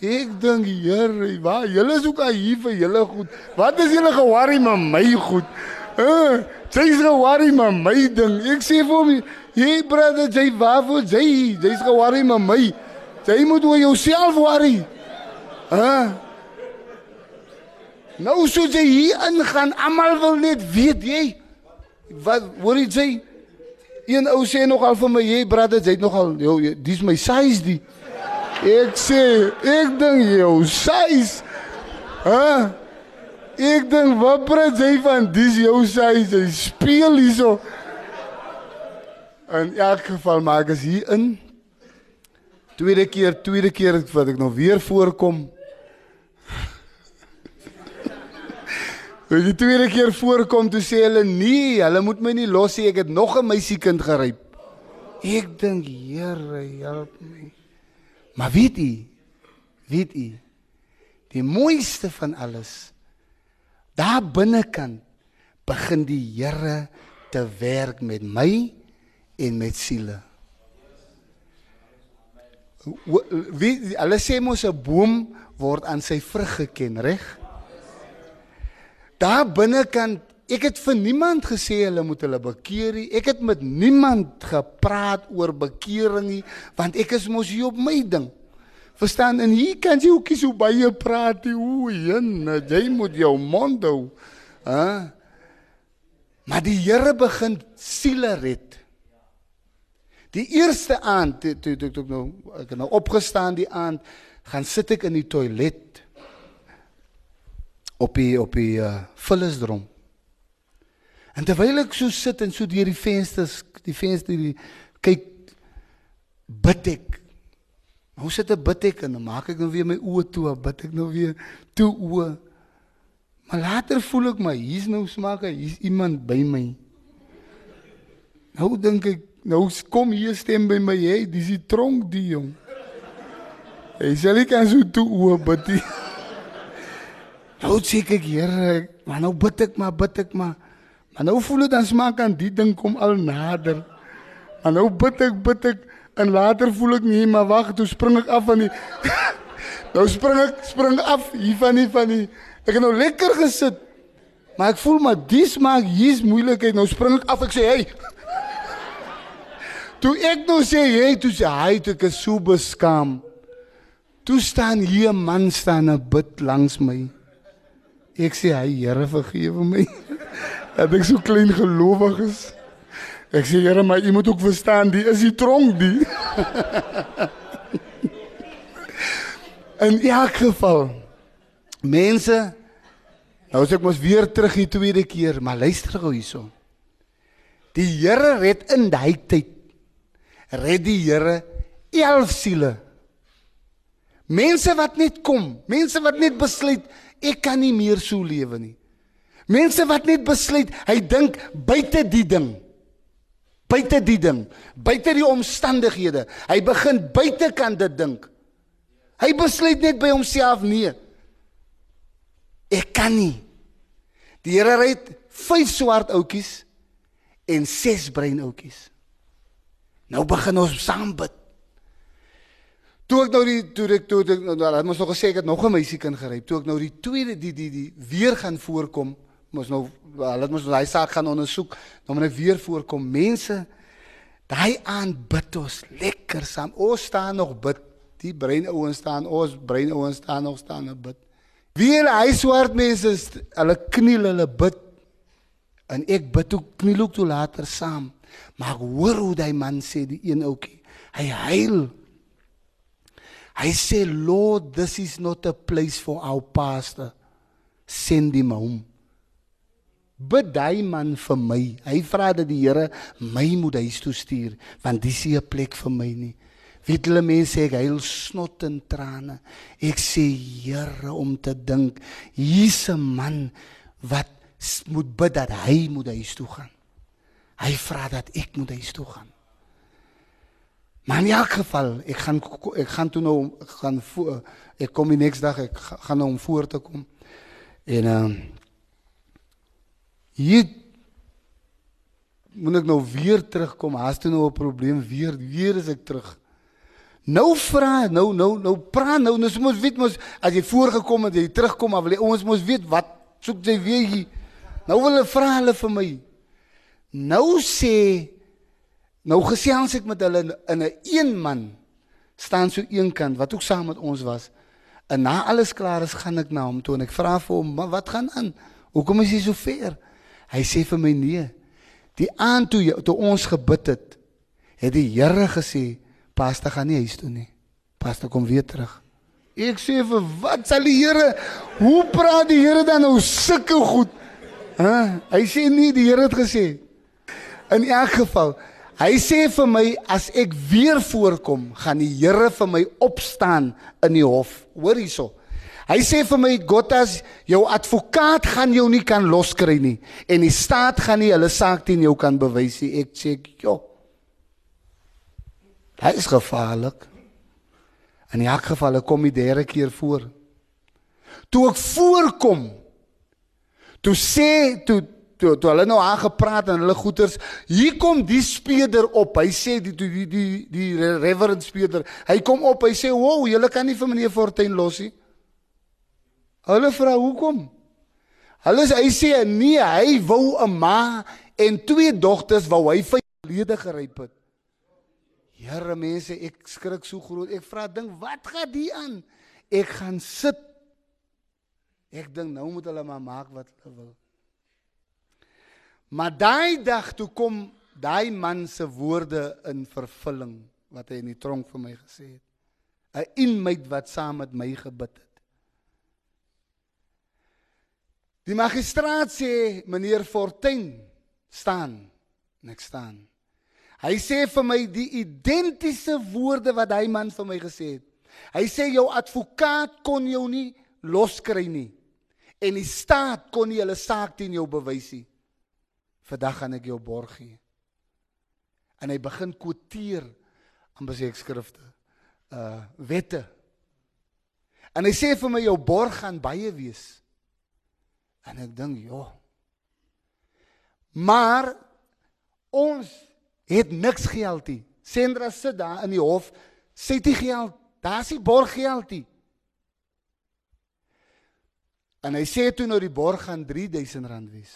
Ek dink, Here, waar julle is ook hier vir julle goed. Wat is julle ge-worry met my goed? Uh, sy is ge-worry met my ding. Ek sê vir hom, hey brother, jy waar word jy? Jy's ge-worry met my. Jy moet oor jouself worry. Hæ? Nou sou jy hier ingaan, almal wil net weet jy. Wat hoor jy? Een ou sê nogal vir my, "Hey brother, jy het nogal, jou dis my size die." Ek sê, ek dink jou size. Hæ? Ek dink wat praat jy van dis jou size? Jy speel hierso. In elk geval maak as hier in tweede keer, tweede keer wat ek nog weer voorkom. *laughs* Weet jy tweede keer voorkom toe sê hulle nee, hulle moet my nie los nie, ek het nog 'n meisiekind geryp. Ek dink, Here, help my. Maar weet jy? Weet jy? Die mooiste van alles. Daar binnekant begin die Here te werk met my en met siele. Wie hulle sê mos 'n boom word aan sy vrug geken, reg? Daar binnekant Ek het vir niemand gesê hulle moet hulle bekeer nie. Ek het met niemand gepraat oor bekering nie, want ek is mos hier op my ding. Verstaan? En hier kan jy ook so baie praat. O, jene, jy moet jou mond hou. Hè? Maar die Here begin siele red. Die eerste aand toe toe toe toe nou ek nou opgestaan die aand gaan sit ek in die toilet op die op die uh, vullisdrom. En terwyl ek so sit en so deur die vensters die venster die kyk bid ek. Hoe sit ek bid ek en dan maak ek nou weer my oë toe, bid ek nou weer toe oë. Maar later voel ek my hier's nou smaak, hier's iemand by my. Nou dink ek Nou kom hier stem by my, hey, dis die tronk die jong. Hy sê ek kan so toe oop bid. *laughs* Nou sê ek hier, maar nou bid ek maar bid ek maar. Maar nou voel dit dan smaak aan die ding kom al nader. Maar nou bid ek bid ek en later voel ek nie, maar wag, toe spring ek af van die *laughs* Nou spring ek spring af hier van die van die ek het nou lekker gesit. Maar ek voel maar dis maak hier's moeilikheid. Nou spring ek af ek sê, "Hey, *laughs* Toe ek nou sê jy toe sê hy toe ek so beskaam. Toe staan hier 'n man staan en bid langs my. Ek sê hy Here vergewe my. *laughs* Dat ek so klein gelowig is. Ek sê Here maar u moet ook verstaan die is die tronk die. *laughs* In elk geval mense nou as ek mos weer terug die tweede keer, maar luister gou hierso. Die Here red in daai tyd red die Here 11 siele. Mense wat net kom, mense wat net besluit ek kan nie meer so lewe nie. Mense wat net besluit hy dink buite die ding. Buite die ding, buite die omstandighede. Hy begin buite kan dit dink. Hy besluit net by homself nee. Ek kan nie. Die Here red 5 swart oudjies en 6 bruin oudjies. Nou begin ons saam bid. Toe ek nou die toe ek toe ek nou hulle moes nog gesê ek het nog 'n meisie kan geryp. Toe ek nou die tweede die die die weer gaan voorkom, moes nou hulle moes daai saak gaan ondersoek, nou moet ek weer voorkom. Mense daai aan bid ons lekker saam. Ons staan nog bid. Die brein ouens staan, ons brein ouens staan nog staan en bid. Wie hulle hy swart mense, hulle kniel, hulle bid. En ek bid ook kniel ook toe later saam. Maar hoor hoe daai man sê die een ouetjie. Hy huil. Hy sê Lord, this is not a place for our pastor. Send him home. Bid daai man vir my. Hy vra dat die Here my moet huis toe stuur want dis nie 'n plek vir my nie. Weet hulle mense ek huil snot en trane. Ek sê Here om te dink hier's 'n man wat moet bid dat hy moet huis toe gaan. Hy vra dat ek moet huis toe gaan. Maar in elk geval, ek gaan ek gaan toe nou gaan ek kom die volgende dag ek gaan nou om voor te kom. En ehm uh, hier moet ek nou weer terugkom. Haas toe nou 'n probleem weer weer is ek terug. Nou vra nou nou nou praat nou ons moet weet mos as jy voorgekom het jy terugkom maar wil jy, ons moet weet wat soek jy weer hier. Nou wil hulle vra hulle vir my. Nou sê nou gesels ek met hulle in 'n een, een man staan so eenkant wat ook saam met ons was. En na alles klaar is, gaan ek na hom toe en ek vra vir hom, "Maar wat gaan aan? Hoekom is jy so ver?" Hy sê vir my, "Nee. Die aand toe toe ons gebid het, het die Here gesê, "Pastor gaan nie huis toe nie. Pastor kom weer terug." Ek sê vir wat sal die Here? Hoe praat die Here dan nou sulke goed? Hæ? Hy sê nie die Here het gesê In elk geval, hy sê vir my as ek weer voorkom, gaan die Here vir my opstaan in die hof. Hoor hierso. Hy sê vir my Gottas, jou advokaat gaan jou nie kan loskry nie en die staat gaan nie hulle saak teen jou kan bewys nie. Ek sê, "Jo. Dit is gevaarlik." In elk geval kom die derde keer voor. Toe ek voorkom, toe sê toe toe toe hulle nou aangepraat en hulle goeters hier kom die speeder op hy sê die die die die, die reverend speeder hy kom op hy sê wow julle kan nie vir meneer Fortuin los nie hulle vra hoekom Hulle sê hy sê nee, hy wou 'n ma en twee dogters wou hy vir lede geryp het. Here mense, ek skrik so groot. Ek vra ding, wat gaan die aan? Ek gaan sit. Ek dink nou moet hulle maar maak wat hulle wil. Maar daai dag toe kom daai man se woorde in vervulling wat hy in die tronk vir my gesê het. 'n Inmate wat saam met my gebid het. Die magistraat sê meneer Fortuin staan en ek staan. Hy sê vir my die identiese woorde wat hy man vir my gesê het. Hy sê jou advokaat kon jou nie loskry nie en die staat kon nie hulle saak teen jou bewys nie. Vandag gaan ek jou borg gee. En hy begin kwoteer aan besetskrifte. Uh wette. En hy sê vir my jou borg gaan baie wees. En ek dink, "Ja. Maar ons het niks geld nie. Sendra sit daar in die hof, sê dit geld. Daar's nie borggeld nie. En hy sê toe nou die borg gaan R3000 wees.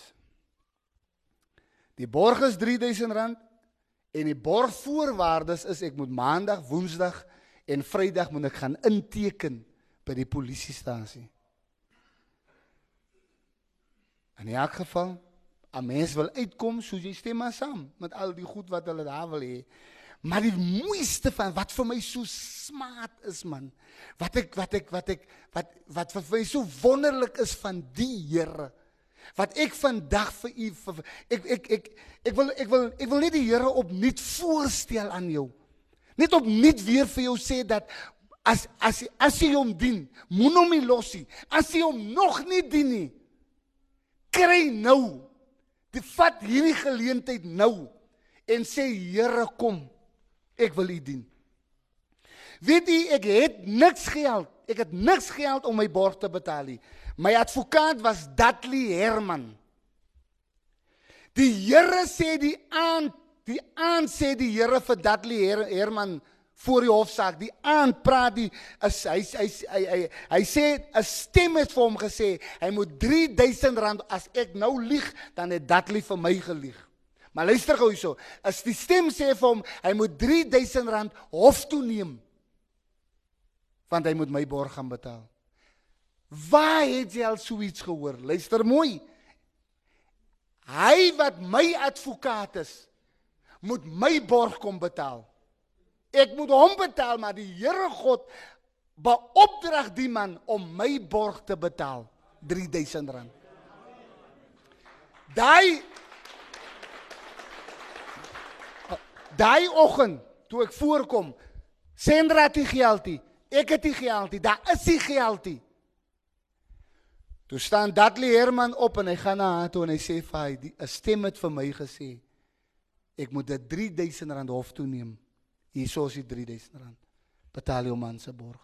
Die borg is R3000 en die borgvoorwaardes is ek moet maandag, woensdag en vrydag moet ek gaan inteken by die polisiestasie. In elk geval, 'n mens wil uitkom, so jy stem maar saam met al die goed wat hulle daar wil hê. Maar die mooiste van wat vir my so smaat is man, wat ek wat ek wat ek wat wat vir my so wonderlik is van die Here. Wat ek vandag vir u vir, ek ek ek ek wil ek wil ek wil net die Here opnuut voorstel aan jou. Net opnuut weer vir jou sê dat as as as jy hom dien, moenie hom los nie. As jy hom nog nie dien nie, kry nou. Dit vat hierdie geleentheid nou en sê Here kom ek wil u dien. Weet jy ek het niks geld. Ek het niks geld om my borg te betaal nie. My advokaat was Dudley Herman. Die Here sê die aand die aand sê die Here vir Dudley Her Herman voor die hofsaak. Die aand praat die is hy hy hy hy, hy sê 'n stem het vir hom gesê hy moet 3000 rand as ek nou lieg dan het Dudley vir my gelieg. Maar luister gou hierso. As die stem sê vir hom hy moet 3000 rand hof toe neem want hy moet my borg gaan betaal. Waar het jy al so iets gehoor? Luister mooi. Hy wat my advokaat is, moet my borg kom betaal. Ek moet hom betaal, maar die Here God beopdrag die man om my borg te betaal, R3000. Daai Daai oggend toe ek voorkom, Sandra het die geld nie. Ek het die geld nie. Daar is die geld nie. Toe staan Dudley Herman op en hy gaan na haar toe en hy sê vir hy, 'n stem het vir my gesê ek moet dit 3000 rand hof toe neem. Hierso is die 3000 rand. Betaal jou man se borg.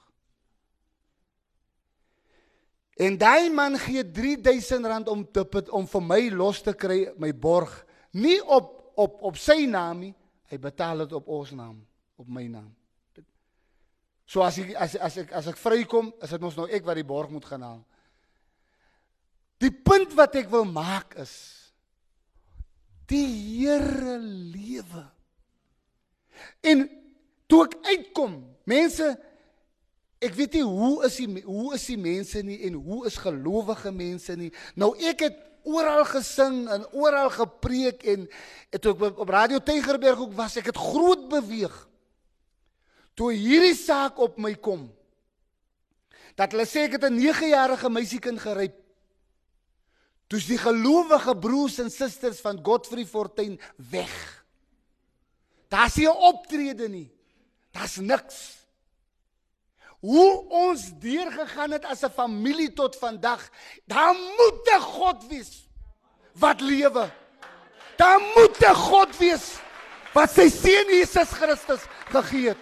En daai man gee 3000 rand om te om vir my los te kry my borg, nie op op op sy naam nie, hy betaal dit op ons naam, op my naam. So as ek as as ek as ek vrykom, is dit mos nou ek wat die borg moet gaan haal. Die punt wat ek wil maak is die Here lewe. En toe ek uitkom, mense ek weet nie hoe is die hoe is die mense nie en hoe is gelowige mense nie. Nou ek het oral gesing en oral gepreek en het ook op Radio Tygerberg ook was ek het groot beweeg. Toe hierdie saak op my kom dat hulle sê ek het 'n 9-jarige meisiekind geryp. Toe's die gelowige broers en susters van Godfrey Fortuin weg. Daar's nie 'n optrede nie. Daar's niks. Hoe ons deurgegaan het as 'n familie tot vandag, daar moet 'n God wees wat lewe. Daar moet 'n God wees wat sy seun Jesus Christus gegee het.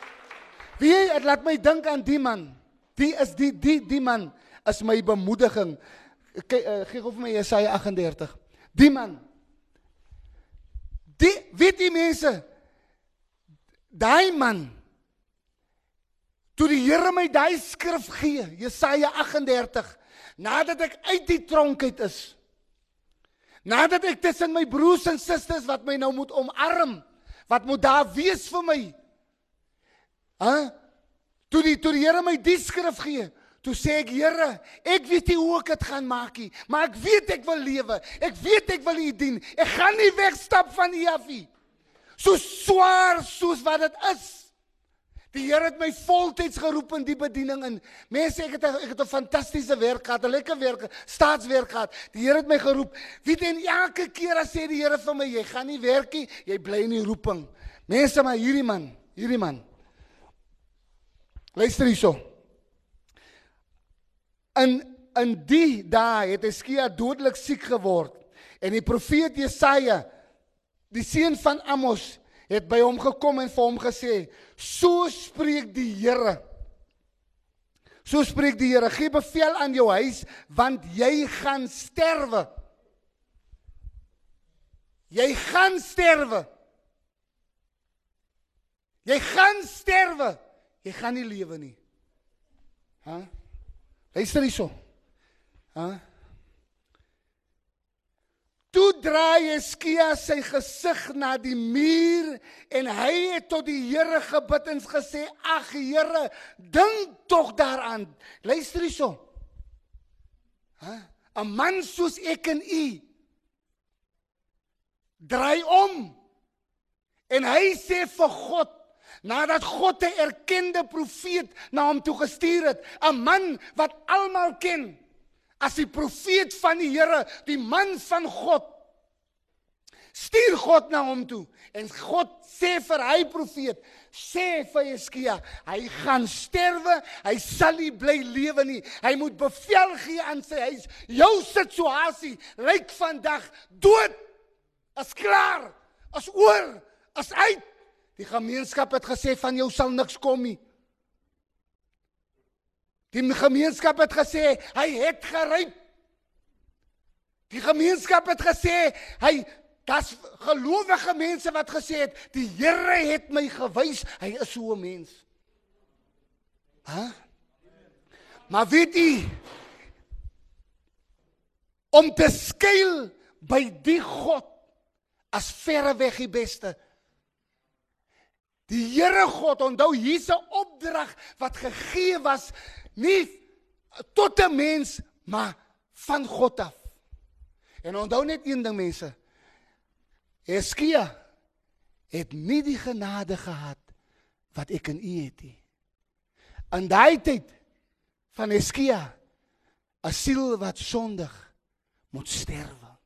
Wie het laat my dink aan die man. Die is die die die man is my bemoediging. Kyk, uh, gee gou vir my Jesaja 38. Die man. Die weet die mense. Daai man. Toe die Here my daai skrif gee, Jesaja 38, nadat ek uit die tronk uit is, Nadat ek tussen my broers en susters wat my nou moet omarm, wat moet daar wees vir my? Hæ? Toe die toe die Here my die skrif gee, toe sê ek Here, ek weet nie hoe ek dit gaan maak nie, maar ek weet ek wil lewe. Ek weet ek wil U dien. Ek gaan nie wegstap van U af nie. So swaar soos wat dit is. Die Here het my voltyds geroep in die bediening in. Mense, ek het ek het 'n fantastiese werk gehad, 'n lekker werk, staatswerk gehad. Die Here het my geroep. Weet en elke keer as sê die Here vir my, jy gaan nie werk nie, jy bly in die roeping. Mense, maar hierdie man, hierdie man. Luister hierso. In in die dae het Eskia dodelik siek geword en die profeet Jesaja, die seun van Amos, het by hom gekom en vir hom gesê: "So spreek die Here. So spreek die Here: Gee bevel aan jou huis want jy gaan sterwe. Jy gaan sterwe. Jy gaan sterwe. Jy gaan nie lewe nie. Hæ? Luister hierso. Hæ? Toe draai Eskia sy gesig na die muur en hy het tot die Here gebid en gesê: "Ag Here, dink tog daaraan. Luister hierso. Hæ? 'n Man soos ek en u draai om en hy sê vir God nadat God 'n erkende profeet na hom toe gestuur het, 'n man wat almal ken as die profeet van die Here, die man van God. Stuur God na hom toe en God sê vir hy profeet, sê vir Jeskia, hy gaan sterwe, hy sal nie bly lewe nie. Hy moet bevel gee aan sy huis. Jou situasie lyk vandag dood. Is klaar. Is oor. Is uit. Die gemeenskap het gesê van jou sal niks kom nie. Die gemeenskap het gesê hy het geryp. Die gemeenskap het gesê hy das gelowige mense wat gesê het die Here het my gewys hy is so 'n mens. Hæ? Maar weet jy om te skuil by die God as verreweg die beste. Die Here God, onthou hier's 'n opdrag wat gegee was nie tot 'n mens, maar van God af. En onthou net een ding mense. Eskia het nie die genade gehad wat ek in u het nie. In daai tyd van Eskia 'n siel wat sondig moet sterwe.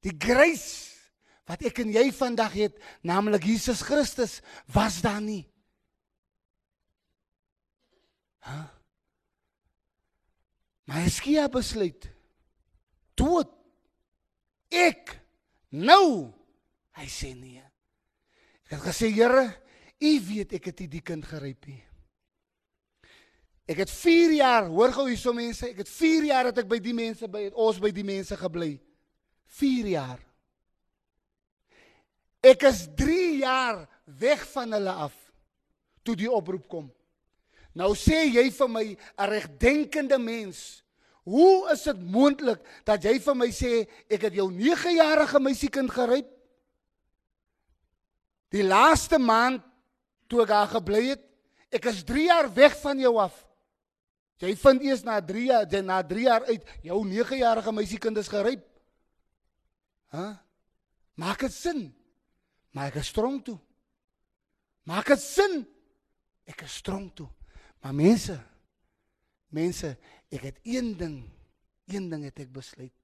Die grace wat ek en jy vandag het, naamlik Jesus Christus, was daar nie. Ha? Maar Eskia besluit dood. Ek nou. Hy sê nee. Ek het gesê Here, U weet ek het nie die kind geryp nie. Ek het 4 jaar, hoor gou hierso mense, ek het 4 jaar het ek by die mense by ons by die mense gebly. 4 jaar. Ek is 3 jaar weg van hulle af toe die oproep kom. Nou sê jy vir my 'n regdenkende mens, hoe is dit moontlik dat jy vir my sê ek het jou 9-jarige meisiekind geryp? Die laaste maand toe ek daar gebly het, ek is 3 jaar weg van jou af. Jy vind eers na 3 jaar, jy na 3 jaar uit jou 9-jarige meisiekind is geryp. Hæ? Maak dit sin? Maar ek is strong toe. Maak dit sin? Ek is strong toe. Maar mense, mense, ek het een ding, een ding het ek besluit.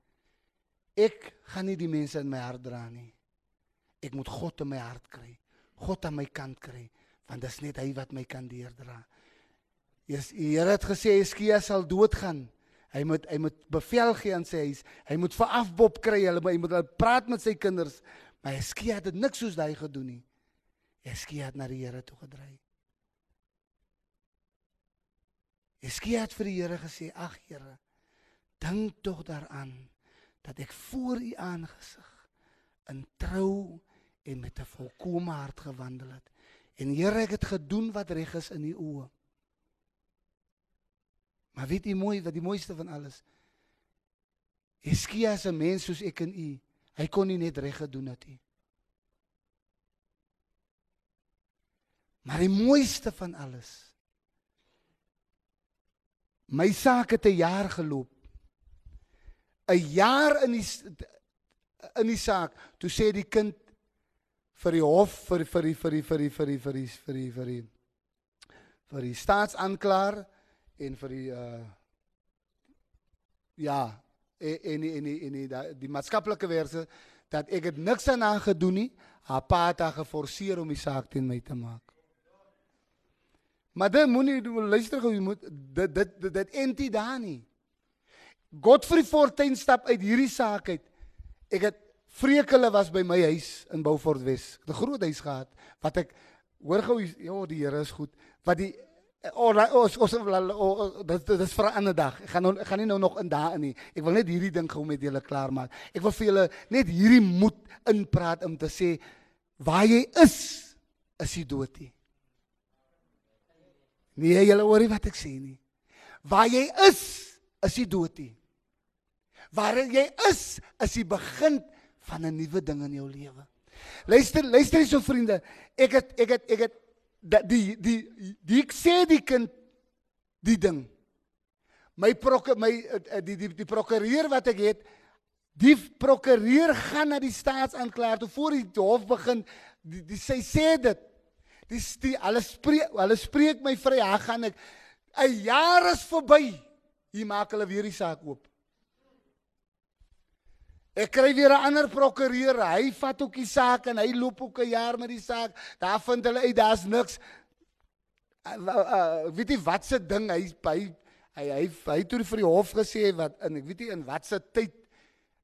Ek gaan nie die mense in my hart dra nie. Ek moet God in my hart kry. God aan my kant kry, want dit is net hy wat my kan deurdra. Jesus, die Here het gesê Eskia sal doodgaan. Hy moet hy moet bevel gee aan sy huis. Hy moet vir afbop kry. Hulle hy moet praat met sy kinders. Maar Eskia het dit niks soos daai gedoen nie. Eskia het na die Here toe gedraai. Eskia het vir die Here gesê: "Ag Here, dink tog daaraan dat ek voor U aangesig in trou en met 'n volkomme hart gewandel het. En Here, ek het gedoen wat reg is in U oë." Maar weet jy mooi wat die mooiste van alles? Heskia is 'n mens soos ek en u. Hy kon nie net reg gedoen het nie. Maar die mooiste van alles. My saak het 'n jaar geloop. 'n Jaar in die in die saak. Toe sê die kind vir die hof vir vir die vir die vir die vir die vir die vir die vir die vir die staatsaanklaer en vir die uh ja en en en en die, die maatskaplike werse dat ek het niks aan haar gedoen nie. Haar pa het haar geforseer om die saak teen my te maak. Maar dit moenie luister gou, jy moet dit dit dit, dit entie daar nie. Godfrey Fortuin stap uit hierdie saak uit. Ek het vreekele was by my huis in Beaufort Wes. 'n Groot huis gehad wat ek hoor gou ja, die Here is goed. Wat die ons ons dit is vir 'n ander dag. Ek gaan nou ek gaan nie nou nog in daarin nie. Ek wil net hierdie ding gou met julle klaar maak. Ek wil vir julle net hierdie moed inpraat om te sê waar jy is, is jy dood nie. Nee, julle hoor nie wat ek sê nie. Waar jy is, is jy dood nie. Waar jy is, is die begin van 'n nuwe ding in jou lewe. Luister, luister hierso vriende. Ek het ek het ek het dat die die die ek sê die kind die ding my proke my eh, die die die prokureur wat ek het die prokureur gaan na die staatsaanklaer toe voor die hof begin die, die sy sê dit die, die hulle spreek hulle spreek my vry hy gaan ek 'n jaar is verby hier maak hulle weer die saak oop Ek kry weer 'n ander prokureur. Hy vat ook die saak en hy loop ook 'n jaar met die saak. Daar vind hulle uit daar's niks. Uh, uh, uh, weet jy wat se ding hy by hy hy hy toe vir die hof gesê wat in ek weet nie in wat se tyd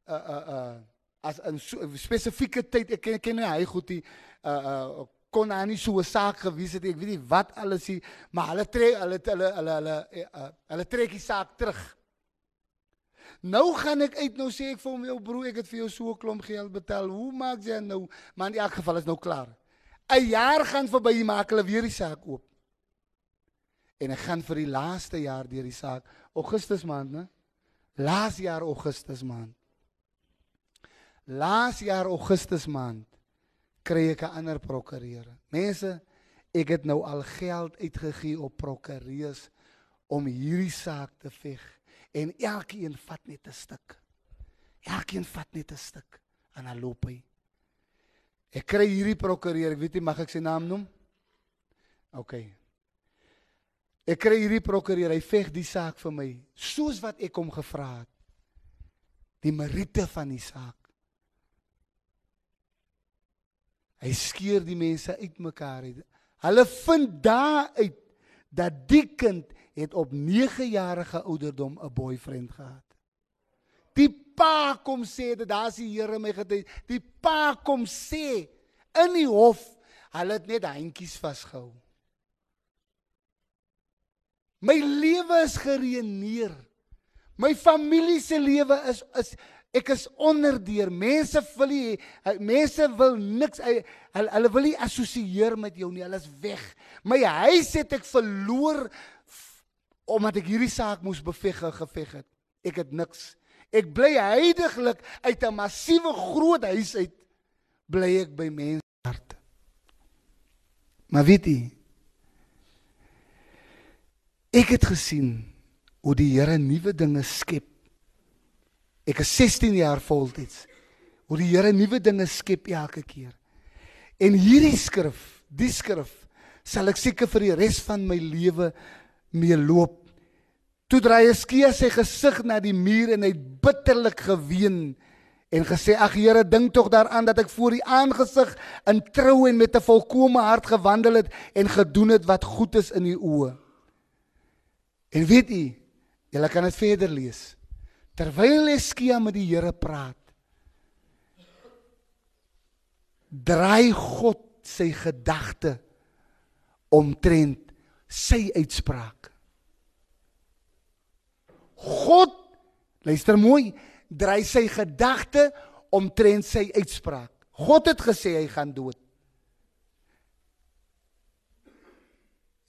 uh uh uh as in so, spesifieke tyd ek ken ken hy goed die uh uh kon hy nie so 'n saak gewees het ek weet nie wat alles hier maar hulle trek hulle hulle hulle hulle uh, hulle trek die saak terug. Nou gaan ek uit nou sê ek vir hom jou broer ek het vir jou so 'n klomp geld betaal. Hoe maak jy nou? Maar in elk geval is nou klaar. 'n Jaar gaan verby, maak hulle weer die saak oop. En ek gaan vir die laaste jaar deur die saak, Augustus maand, né? Laas jaar Augustus maand. Laas jaar Augustus maand kry ek 'n ander prokureur. Mense, ek het nou al geld uitgegee op prokureurs om hierdie saak te veg en elkeen vat net 'n stuk. Elkeen vat net 'n stuk en dan loop hy. Ek kry hierdie prokureur, ek weet nie mag ek sy naam noem? OK. Ek kry hierdie prokureur, hy veg die saak vir my soos wat ek hom gevra het. Die meriete van die saak. Hy skeer die mense uitmekaar uit. Hulle vind daar uit dat die kind het op 9 jarige ouderdom 'n boyfriend gehad. Die pa kom sê dat daar's die Here my getuig. Die pa kom sê in die hof, hulle het net handjies vasgehou. My lewe is gereëneer. My familie se lewe is is ek is onderdeur. Mense wil nie mense wil niks hulle hulle wil nie assosieer met jou nie. Hulle is weg. My huis het ek verloor omdat ek hierdie saak moes beveg geveg het. Ek het niks. Ek bly heiliglik uit 'n massiewe groot huis uit bly ek by mense harte. Maar weet jy ek het gesien hoe die Here nuwe dinge skep. Ek is 16 jaar voltyds. Hoe die Here nuwe dinge skep elke keer. En hierdie skrif, die skrif sal ek seker vir die res van my lewe mee loop. Toe draai Eskia sy gesig na die muur en hy bitterlik geween en gesê: "Ag Here, dink tog daaraan dat ek voor U aangesig in trou en met 'n volkomme hart gewandel het en gedoen het wat goed is in U oë." En weet u, julle kan dit verder lees. Terwyl Eskia met die Here praat, draai God sy gedagte omtrent sy uitspraak. God luister mooi, dry sy gedagte omtrent sy uitspraak. God het gesê hy gaan dood.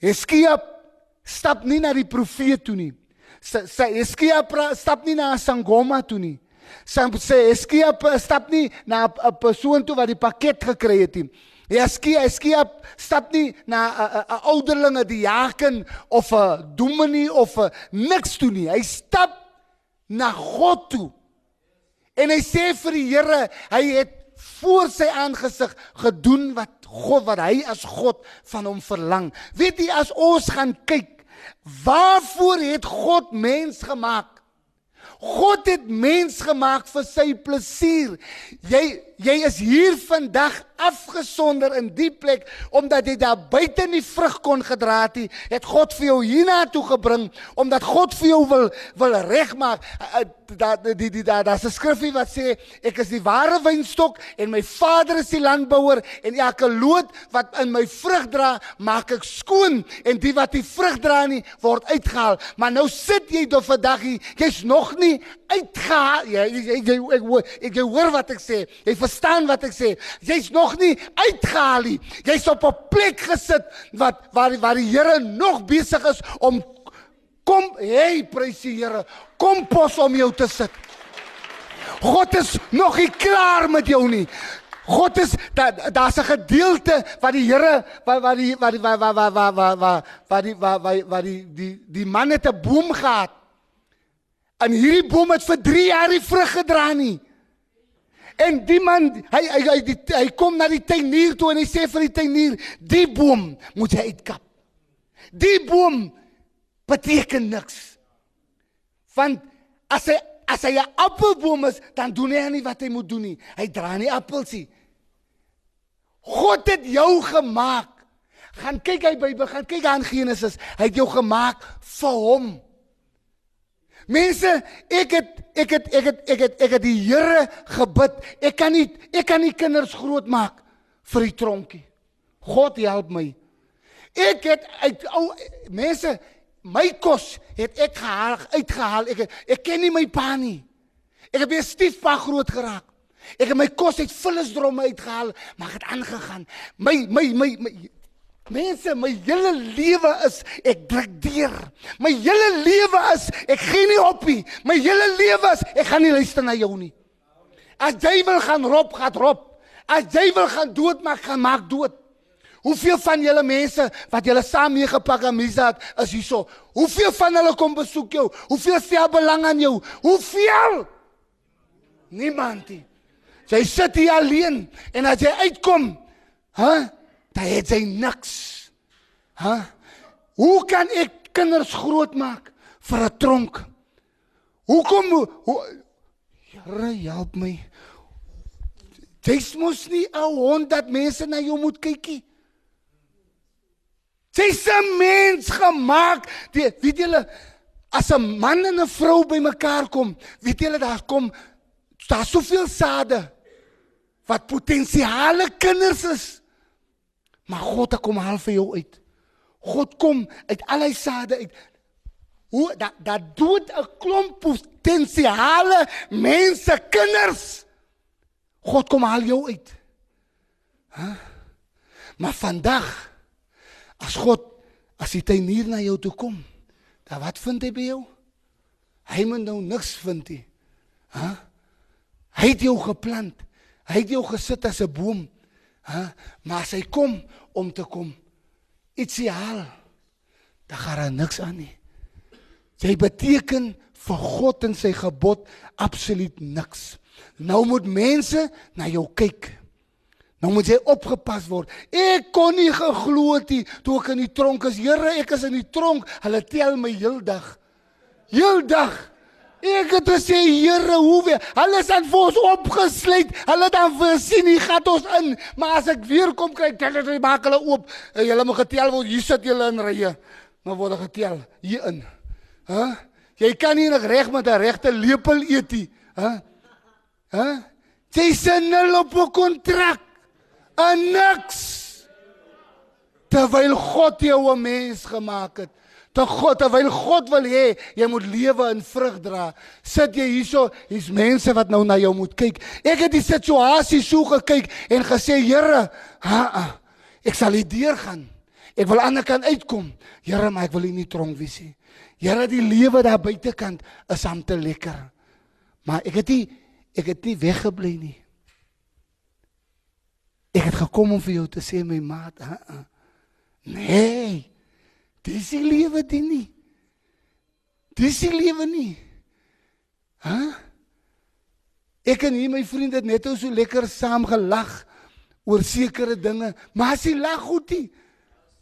Eskia stap nie na die profeet toe nie. Sy Eskia stap nie na Sangoma toe nie. Sam sê Eskia stap nie na 'n persoon toe wat die pakket gekry het nie. Eskia Eskia stap nie na 'n ouderlinge, die jaken of 'n dominee of 'n niks toe nie. Hy stap na God toe. En hy sê vir die Here, hy het voor sy aangesig gedoen wat God wat hy as God van hom verlang. Weet jy as ons gaan kyk, waarvoor het God mens gemaak? God het mens gemaak vir sy plesier. Jy jy is hier vandag afgesonder in die plek omdat jy daar buite nie vrug kon gedra het nie. Het God vir jou hiernatoe gebring omdat God vir jou wil wil regmaak. Daar die die daar daar's 'n skrifgie wat sê ek is die ware wynstok en my Vader is die landbouer en elke loot wat in my vrug dra, maak ek skoon en die wat nie vrug dra nie, word uitgehaal. Maar nou sit jy tot vandag hier, jy's nog nie nie uitgehaal jy jy, jy ek, ek jy hoor wat ek sê. Jy verstaan wat ek sê. Jy's nog nie uitgehaal nie. Jy's op 'n plek gesit wat waar waar die Here nog besig is om kom hey prys die Here. Kompos om jou te sit. God is nog nie klaar met jou nie. God is dat daar's 'n gedeelte wat die Here wat wat die wat wat wat wat wat wat die wat wat die die die man het 'n boom gehad En hierdie boom het vir 3 jaar nie vrug gedra nie. En die man, hy hy hy, die, hy kom na die tuinier toe en hy sê vir die tuinier, die boom moet jy uitkap. Die boom beteken niks. Want as hy as hy 'n appelboom is, dan doen hy nie wat hy moet doen nie. Hy dra nie appels nie. God het jou gemaak. Gaan kyk hy Bybel, gaan kyk aan Genesis. Hy het jou gemaak vir hom. Mense, ek het ek het ek het ek het ek het die Here gebid. Ek kan nie ek kan nie kinders grootmaak vir die tronkie. God help my. Ek het uit ou mense my kos het ek gehaal uitgehaal. Ek ek ken nie my pa nie. Ek het 'n stiefpa groot geraak. Ek het my kos uit vullisdromme uitgehaal, maar het aangegaan. My my my, my Mense, my hele lewe is ek druk deur. My hele lewe is ek gee nie op nie. My hele lewe is ek gaan nie luister na jou nie. As jy wil gaan rob, gaan rob. As jy wil gaan dood maak, gaan maak dood. Hoeveel van julle mense wat julle saam meegepak aan misdaad is hierso? Hoeveel van hulle kom besoek jou? Hoeveel stel belang aan jou? Hoeveel? Niemand nie. Jy sit hier alleen en as jy uitkom, hè? Huh? Dan het hy niks. Hæ? Hoe kan ek kinders grootmaak vir 'n tronk? Hoekom hoe Here help my. Jy's mos nie 'n hond dat mense na jou moet kykie. Jy's 'n mens gemaak. Die, weet julle as 'n man en 'n vrou bymekaar kom, weet julle daar kom daar soveel sade wat potensiale kinders is. Maar God kom haal vir jou uit. God kom uit al hy sade uit. Hoe dat dat dood 'n klomp potensiale mense kinders. God kom haal jou uit. Hæ? Maar vandag as God as hy teen hier na jou toe kom, dan wat vind hy by jou? Hy moet nou niks vind nie. Hæ? Hy het jou geplant. Hy het jou gesit as 'n boom. Hæ? Maar as hy kom om te kom ietsie haal, dan gaan daar niks aan nie. Jy beteken vir God en sy gebod absoluut niks. Nou moet mense na jou kyk. Nou moet jy opgepas word. Ek kon nie geglo het toe ek in die tronk is. Here, ek is in die tronk. Hulle tel my heeldag. Heeldag. Ek het gesê Here, hoe weer? Hulle is aan vir ons opgesluit. Hulle dan vir sien nie gat ons in, maar as ek weer kom kry hulle maak hulle oop. Hulle moet getel word. Hier sit julle in rye. Nou word getel hier in. Hæ? Huh? Jy kan nie reg met 'n regte lepel eet nie. Hæ? Huh? Hæ? Huh? Jy sien nul op 'n kontrak. 'n Niks. Terwyl God jou 'n mens gemaak het te God terwyl God wil hê jy moet lewe in vrug dra. Sit jy hierso, hier's mense wat nou na jou moet kyk. Ek het die situasie so gekyk en gesê, Here, ha, ha ek sal hier deur gaan. Ek wil aan die ander kant uitkom. Here, maar ek wil nie tronk wees nie. Here, die lewe daar buitekant is am te lekker. Maar ek het nie ek het nie weggebly nie. Ek het gekom om vir jou te sê my maat, uh -uh. nee. Dis die lewe dit nie. Dis die lewe nie. Hæ? Huh? Ek en hier my vriend het net so lekker saam gelag oor sekere dinge, maar as jy lag goed nie.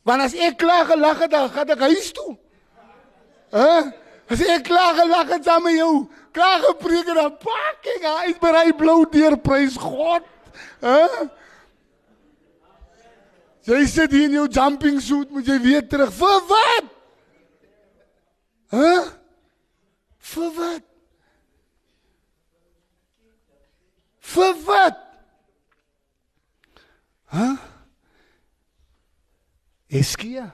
Want as ek klaar gelag het, dan gaan ek huis toe. Hæ? Huh? As ek klaar gelag het saam met jou, klaar gepreek en dan pak ek uit by hy blou deur prys God. Hæ? Huh? Jy sit hier in jou jumping suit, moet jy weer terug. Vir wat? Hæ? Huh? Vir wat? Vir wat? Hæ? Huh? Eskia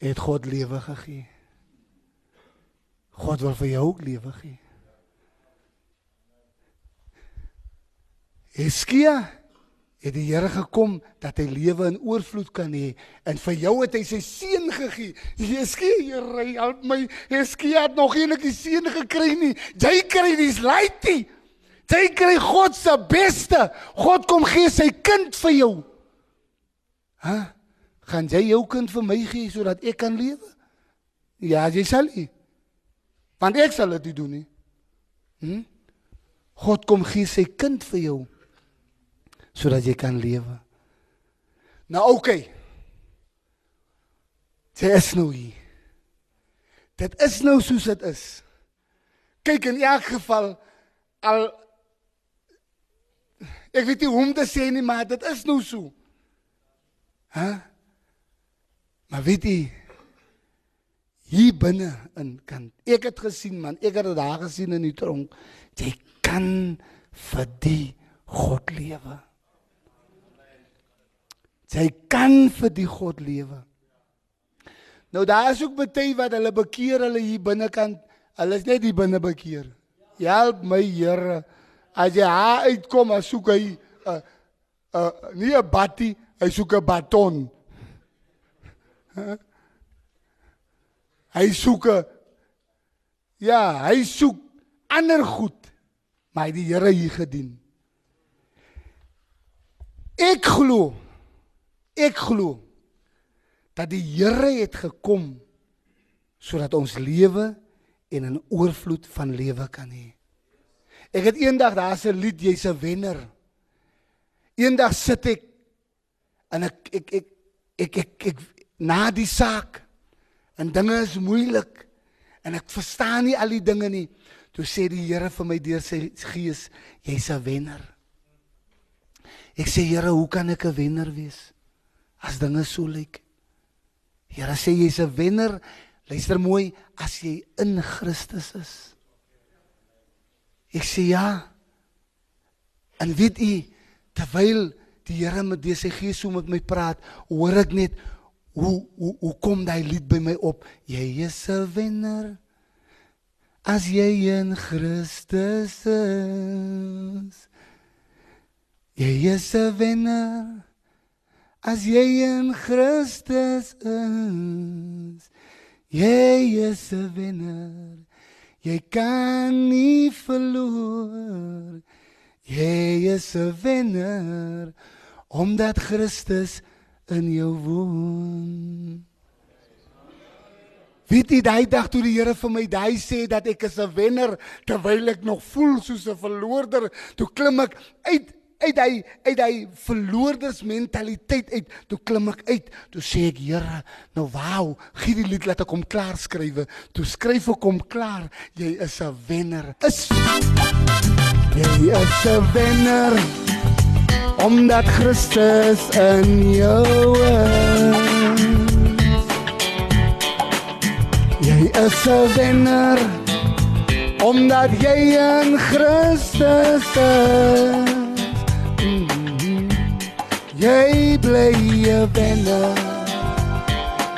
het God lewe gegee. God wil vir jou ook lewe gee. Eskia het die Here gekom dat hy lewe in oorvloed kan hê en vir jou het hy sy seun gegee. Eskia, Here, help my. Eskia het nog eendag die seun gekry nie. Jy kry dis laaitie. Jy kry God se beste. God kom gee sy kind vir jou. Hæ? Gaan jy jou kind vir my gee sodat ek kan lewe? Ja, jy sal nie. Want ek sal dit doen nie. Hm? God kom gee sy kind vir jou sodat jy kan lewe. Nou oké. Okay. Dit is nou hier. Dit is nou soos dit is. Kyk in elk geval al ek weet nie hoe om te sê nie, maar dit is nou so. Hæ? Maar weet jy hier binne in kan ek het gesien man, ek het dit daar gesien in die tronk. Jy kan vir die God lewe. Jy kan vir die God lewe. Nou daar is ook baie wat hulle bekeer hulle hier binnekant. Hulle is net hier binne bekeer. Help my Here. As jy haar uitkom, as soek hy 'n uh, uh, nie 'n battie, hy soek 'n baton. Hy soek Ja, hy soek ander goed. Maar hy die Here hier gedien. Ek glo Ek glo dat die Here het gekom sodat ons lewe en 'n oorvloed van lewe kan hê. Ek het eendag daar's 'n lied jy's 'n wenner. Eendag sit ek en ek ek ek ek ek, ek na die saak en dinge is moeilik en ek verstaan nie al die dinge nie. Toe sê die Here vir my deur sy gees, jy's 'n wenner. Ek sê Here, hoe kan ek 'n wenner wees? As dinge so lyk. Here sê jy's 'n wenner. Luister mooi, as jy in Christus is. Ek sê ja. En weet u terwyl die Here met dese gees so met my praat, hoor ek net hoe hoe hoe kom daai lied by my op? Jy is 'n wenner. As jy in Christus is. Jy is 'n wenner. As jy in Christus is, jy is 'n wenner. Jy kan nie verloor. Jy is 'n wenner omdat Christus in jou woon. Weet jy daai dag toe die Here vir my daai sê dat ek is 'n wenner terwyl ek nog voel soos 'n verloorder, toe klim ek uit uit hy uit hy verloorders mentaliteit uit toe klim ek uit. Toe sê ek Here nou wou gee die lied laat ek hom klaar skrywe. Toe skryf ek hom klaar. Jy is 'n wenner. Is jy is 'n wenner omdat Christus in jou is? Jy is 'n wenner omdat jy in Christus is Jij blije wennen,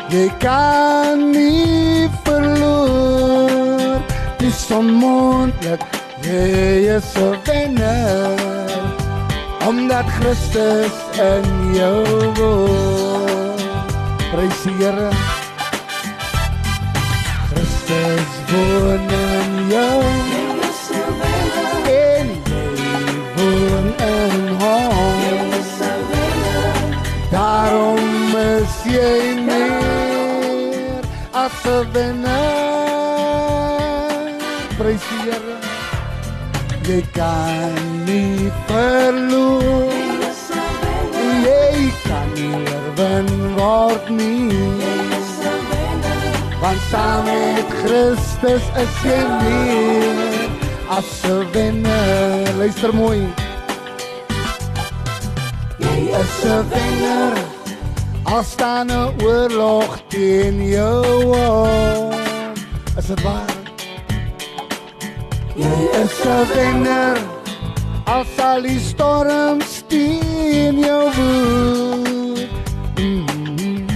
jij kan niet verloren. Het is onmogelijk, jij is een winnaar, omdat Christus en jou woont. Prijs Heere, Christus woont in jou. En jij woont in jy meer as 'n wenner. Prys die Here. Jy kan nie verloor. Jy kan nie oorwin word nie. Want saam met Christus is jy meer as 'n wenner. Luister mooi. Jy is 'n wenner. Al staan 'n oorlog teen jou. Is dit waar? Jy is 'n wenner. Al sal die storm teen jou woed. Mm.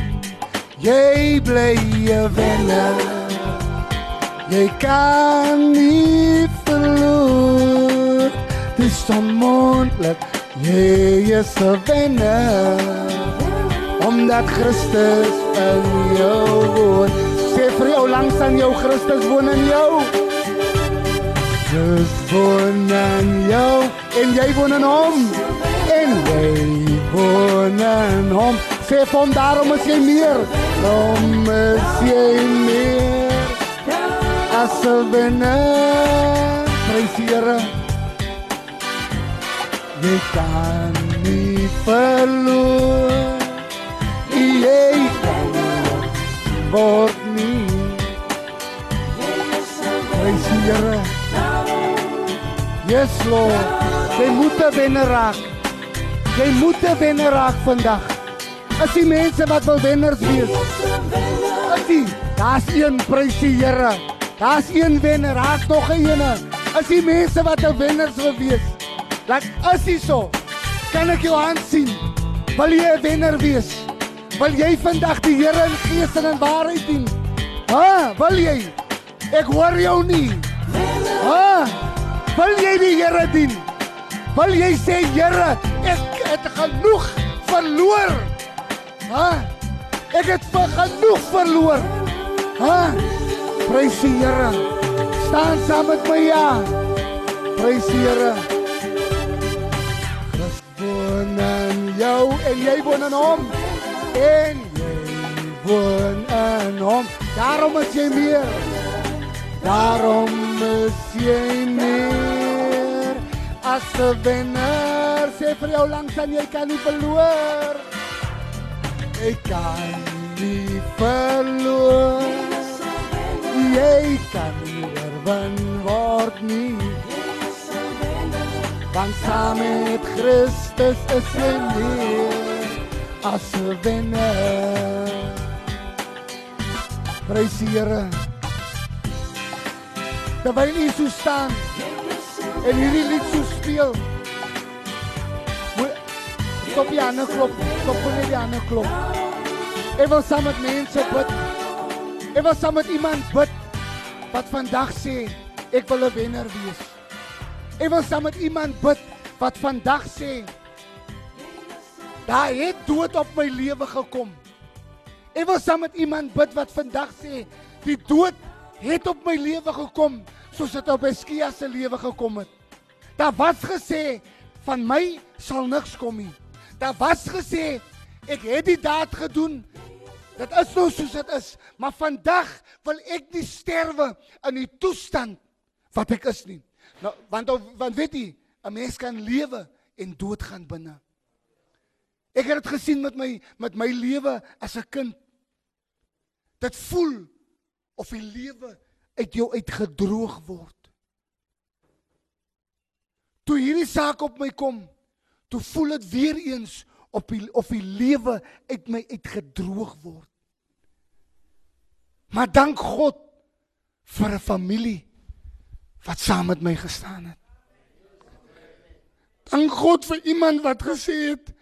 Jy bly 'n wenner. Jy kan nie verloor. Dis onmoontlik. Jy is 'n wenner. Omdat Christus in jou woon. Sê vir jou langs aan jou Christus woon in jou. Christus woon in jou en jy woon in hom. En jy woon in hom. Sê vir hom daarom is jy meer. Daarom is jy meer. As 'n wenner. Prys Here. Jy kan nie verloor. Jy word nie. Prys die Here. Yes Lord. Jy moet 'n wenner raak. Jy moet 'n wenner raak vandag. As die mense wat wil wenners wees. As die daar's een prys die Here. Daar's een wenner, daar's nog 'n ene. As die mense wat 'n wenners wil wees. Laat as jy so. Kan ek jou hand sien? Wil jy 'n wenner wees? Wil jy vandag die Here in gees en in waarheid dien? Ha, wil jy? Ek hoor jou nie. Ha? Wil jy die Here dien? Wil jy sê Here, ek het genoeg verloor? Ha? Ek het vir genoeg verloor. Ha? Prys die Here. Staan saam met my ja. Prys die Here. Christus woon in jou en jy woon in hom. En jy woon in hom. Daarom is jy meer. Daarom is jy meer as 'n wenner. Sê vir jou langs aan jy kan nie verloor. Jy kan nie verloor. Jy kan nie oorwin word nie. Want saam met Christus is jy meer as wenner. Prys die Here. Terwyl jy so staan en hierdie lied so speel. Stop die ander klop, stop net die ander klop. Ek wil saam met mense bid. Ek wil saam met iemand bid wat vandag sê ek wil 'n wenner wees. Ek wil saam met iemand bid wat vandag sê daar het dood op my lewe gekom. Ek wil saam met iemand bid wat vandag sê die dood het op my lewe gekom soos dit op Eskia se lewe gekom het. Daar was gesê van my sal niks kom nie. Daar was gesê ek het die daad gedoen. Dit is nou soos dit is, maar vandag wil ek nie sterwe in die toestand wat ek is nie. Nou want want weet jy, 'n mens kan lewe en dood gaan binne. Ek het dit gesien met my met my lewe as 'n kind. Dit voel of die lewe uit jou uitgedroog word. Toe hierdie saak op my kom, toe voel dit weer eens op die of die lewe uit my uitgedroog word. Maar dank God vir 'n familie wat saam met my gestaan het. Dank God vir iemand wat gesê het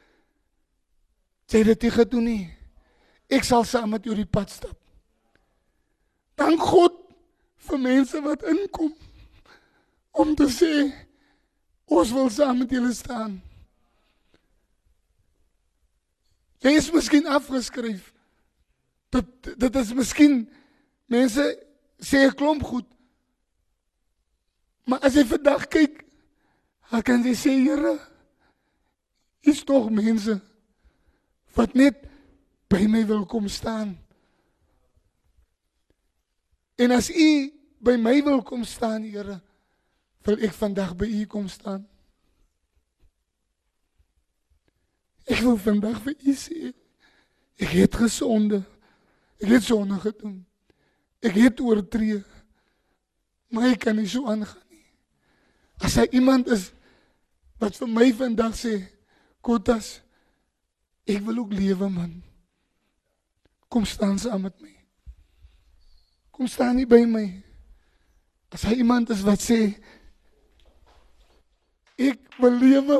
jy het dit nie gedoen nie. Ek sal saam met jou die pad stap. Dank God vir mense wat inkom om te sê ons wil saam met julle staan. Jy is miskien afgeskryf. Dit dit is miskien mense sê 'n klomp goed. Maar as jy vandag kyk, dan kan jy sê Here, is tog mense wat net by my wil kom staan. En as u by my wil kom staan, Here, wil ek vandag by u kom staan. Ek wil vandag vir u sê, ek het gesonde. Ek het sonde gedoen. Ek het oortree. Maar ek kan nie so aangaan nie. As hy iemand is wat vir my vandag sê, Kotas, ek wil ook lewe man. Kom staan saam met my. Kom staan nie by my. As hy iemand is wat sê ek wil lewe,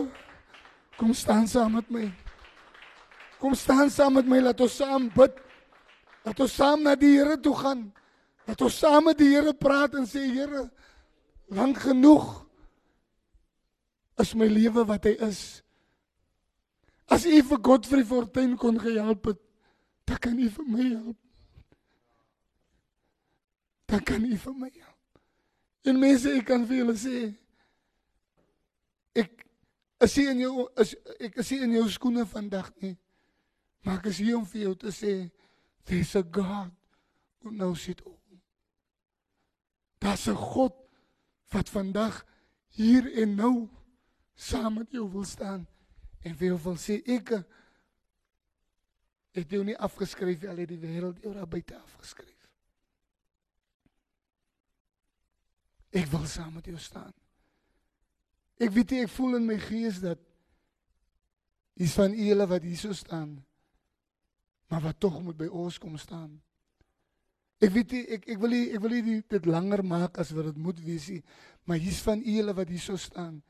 kom staan saam met my. Kom staan saam met my, laat ons saam bid. Laat ons saam na die Here toe gaan. Laat ons saam met die Here praat en sê Here, lank genoeg is my lewe wat hy is. As u vir Godfrey Fortuin kon gehelp het, dan kan u vir my help. Dan kan u vir my help. En mense, ek kan vir julle sê ek is nie in jou is ek is nie in jou skoene vandag nie. Maar ek is hier om vir jou te sê there's a God who knows it all. Daar's 'n God wat vandag hier en nou saam met jou wil staan en jou wil sê ek het jou nie afgeskryf al het die wêreld jou daar buite afgeskryf. Ek wil saam met jou staan. Ek weet ek voel in my gees dat is van julle wat hier so staan maar wat tog moet by ons kom staan. Ek weet nie, ek ek wil nie, ek wil nie dit langer maak as wat dit moet wees nie, maar hier's van julle wat hier so staan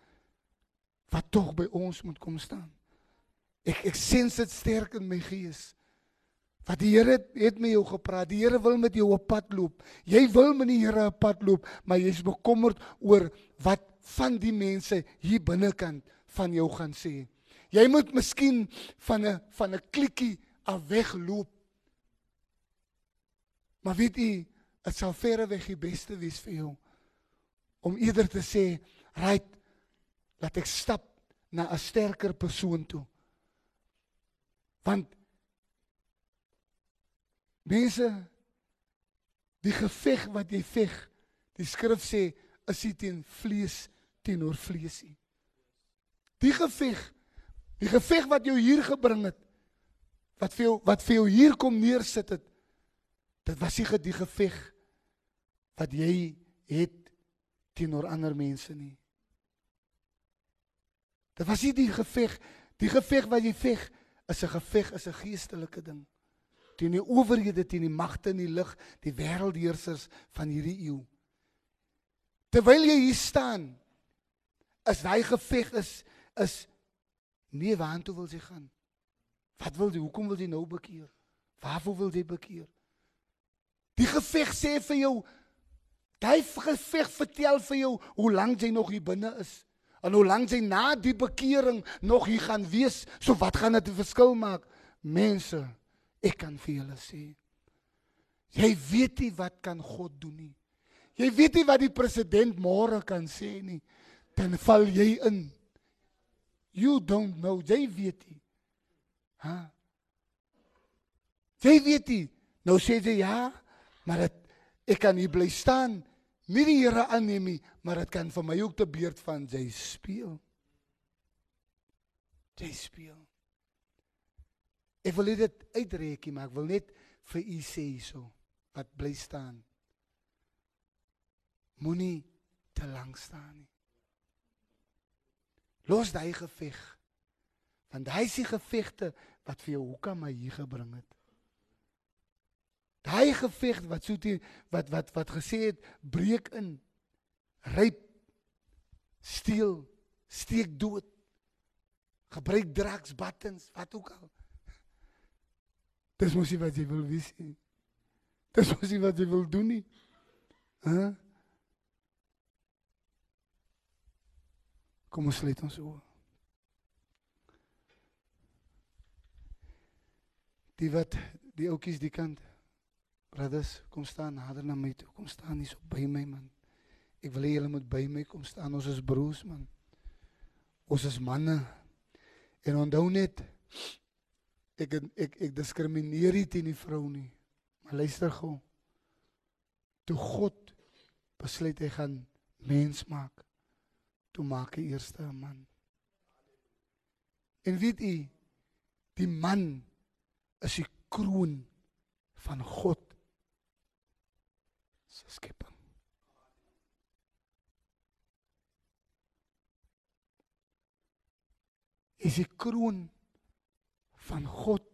wat tog by ons moet kom staan. Ek ek sens dit sterk in my gees. Wat die Here het, het met jou gepraat. Die Here wil met jou op pad loop. Jy wil met die Here op pad loop, maar jy's bekommerd oor wat van die mense hier binnekant van jou gaan sê. Jy moet miskien van 'n van 'n klikkie af wegloop. Maar weet jy, dit sal verreweg die beste wees vir jou om eerder te sê, "Right, laat ek stap na 'n sterker persoon toe." Want mense die geveg wat jy veg, die skrif sê, is nie teen vlees teenoor vleesie. Die geveg, die geveg wat jou hier gebring het, wat vir jou wat vir jou hier kom neersit het dit was nie die geveg wat jy het teenoor ander mense nie dit was nie die geveg die geveg wat jy veg is 'n geveg is 'n geestelike ding teen die owerhede teen die magte in die lig die wêreldheersers van hierdie eeu terwyl jy hier staan is daai geveg is is nee waartoe wil jy gaan Wat wil jy? Hoekom wil jy nou bekeer? Waarvoor wil jy bekeer? Die geveg sê vir jou daai geveg vertel vir jou hoe lank jy nog hier binne is en hoe lank jy na die bekering nog hier gaan wees. So wat gaan dit 'n verskil maak? Mense, ek kan vir julle sê jy weet nie wat kan God doen nie. Jy weet nie wat die president môre kan sê nie. Dan val jy in. You don't know. Jy weet nie. Ha? Jy weet jy, nou sê jy ja, maar dit ek kan hier bly staan, nie die Here aanneem nie, maar dit kan vir my ook te beurt van jy speel. Jy speel. Ek wil dit uitreekie, maar ek wil net vir u sê hierso wat bly staan. Moenie te lank staan nie. Los daai geveg. Want hy die gevegte wat vir jou hoekom my hier gebring het. Daai geveg wat so teen wat wat wat gesê het breek in ryp steel steek dood gebruik drugs buttons wat ook al Dis mos nie wat jy wil wees nie Dis mos nie wat jy wil doen nie Hæ huh? Kom ons sluit ons oë Die wat die ouetjies die kant. Brothers, kom staan nader na my toe. Kom staan hier so by my man. Ek wil hê julle moet by my kom staan. Ons is broers man. Ons is manne. En onthou net ek ek ek diskrimineer nie teen die vrou nie. Maar luister gou. Toe God besluit hy gaan mens maak, toe maak hy eers 'n man. En weet u, die man is die kroon van God se skepping. Is die kroon van God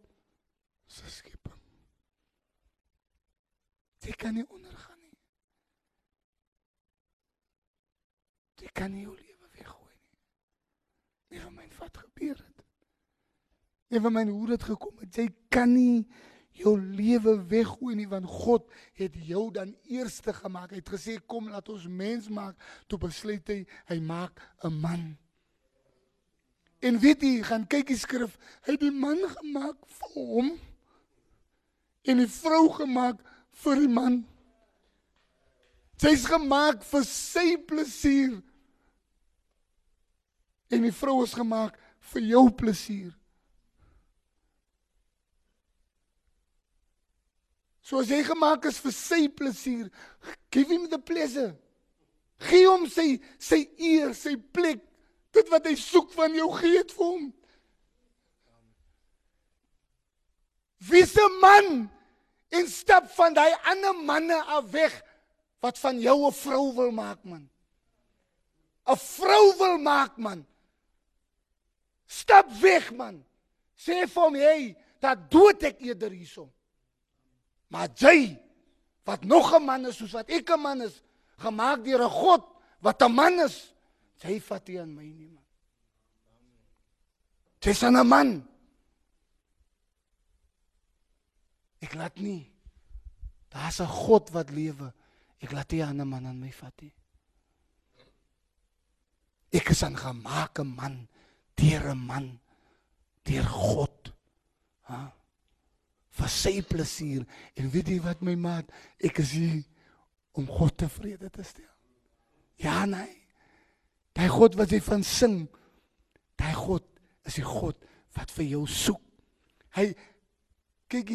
se skepping. Jy kan nie ondergaan nie. Jy kan nie jou lewe weggooi nie. Nie van my wat gebeur het. Nie van my hoe dit gekom het. Jy kan nie jou lewe weggooi nie want God het jou dan eerste gemaak. Hy het gesê kom laat ons mens maak. Toe besluit hy hy maak 'n man. En weet jy, gaan kyk die skrif, hy het die man gemaak vir hom en die vrou gemaak vir die man. Sy's gemaak vir sy plesier. En die vrou is gemaak vir jou plesier. So as jy gemaak is vir sy plesier, give him the pleasure. Gee hom sy sy eer, sy plek, dit wat hy soek van jou gee dit vir hom. Wie se man en stap van daai ander manne af weg wat van jou 'n vrou wil maak man. 'n Vrou wil maak man. Stap weg man. Sê vir hom hey, dat dood ek eerder hierso. Maar jy wat nog 'n man is soos wat ek 'n man is, gemaak deur 'n God wat 'n man is, jy vat nie aan my nie man. Jy's 'n man. Ek laat nie. Daar's 'n God wat lewe. Ek laat nie 'n ander man aan my vat nie. Ek is 'n gemaakte man deur 'n man deur God. Ha? Vir sy plesier en weet jy wat my maat? Ek is hier om God tevrede te stel. Ja nee. Daai God wat jy van sing daai God is die God wat vir jou soek. Hy kyk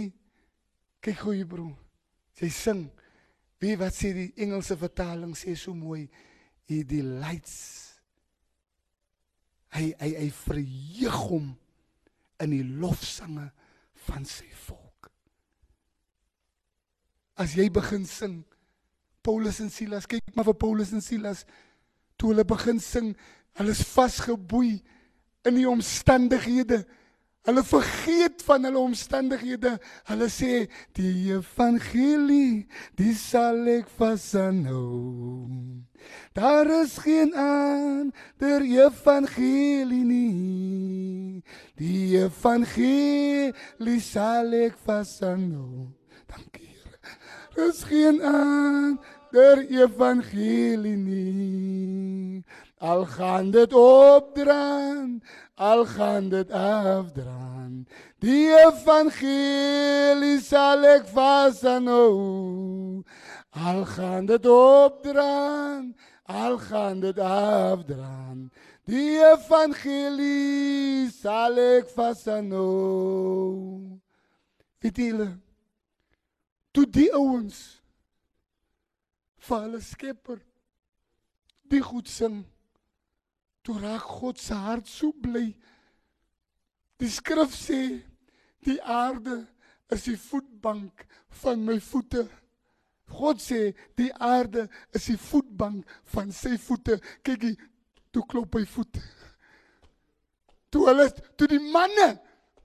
kyk hoe jy broer. Jy sing. Wie wat sê die Engelse vertaling sê so mooi he delights. Hy hy hy verheug hom in die lofsange van sy volk as jy begin sing Paulus en Silas kyk maar vir Paulus en Silas toe hulle begin sing hulle is vasgeboei in die omstandighede. Hulle vergeet van hulle omstandighede. Hulle sê die evangelie die sal ek vashou daar is geen ander evangelie nie. Die evangelie sal ek vashou dankie is geen ander evangelie nie. Al gaan dit opdraan, al gaan dit afdraan. Die evangelie sal ek vashou. Al gaan dit opdraan, al gaan dit afdraan. Die evangelie sal ek vashou. Dit is toe die ouens vir hulle skepper die goed sing toe raak God se hart so bly. Die skrif sê die aarde is die voetbank van my voete. God sê die aarde is die voetbank van sy voete. Kyk jy toe klop hy voet. Toe hulle toe die manne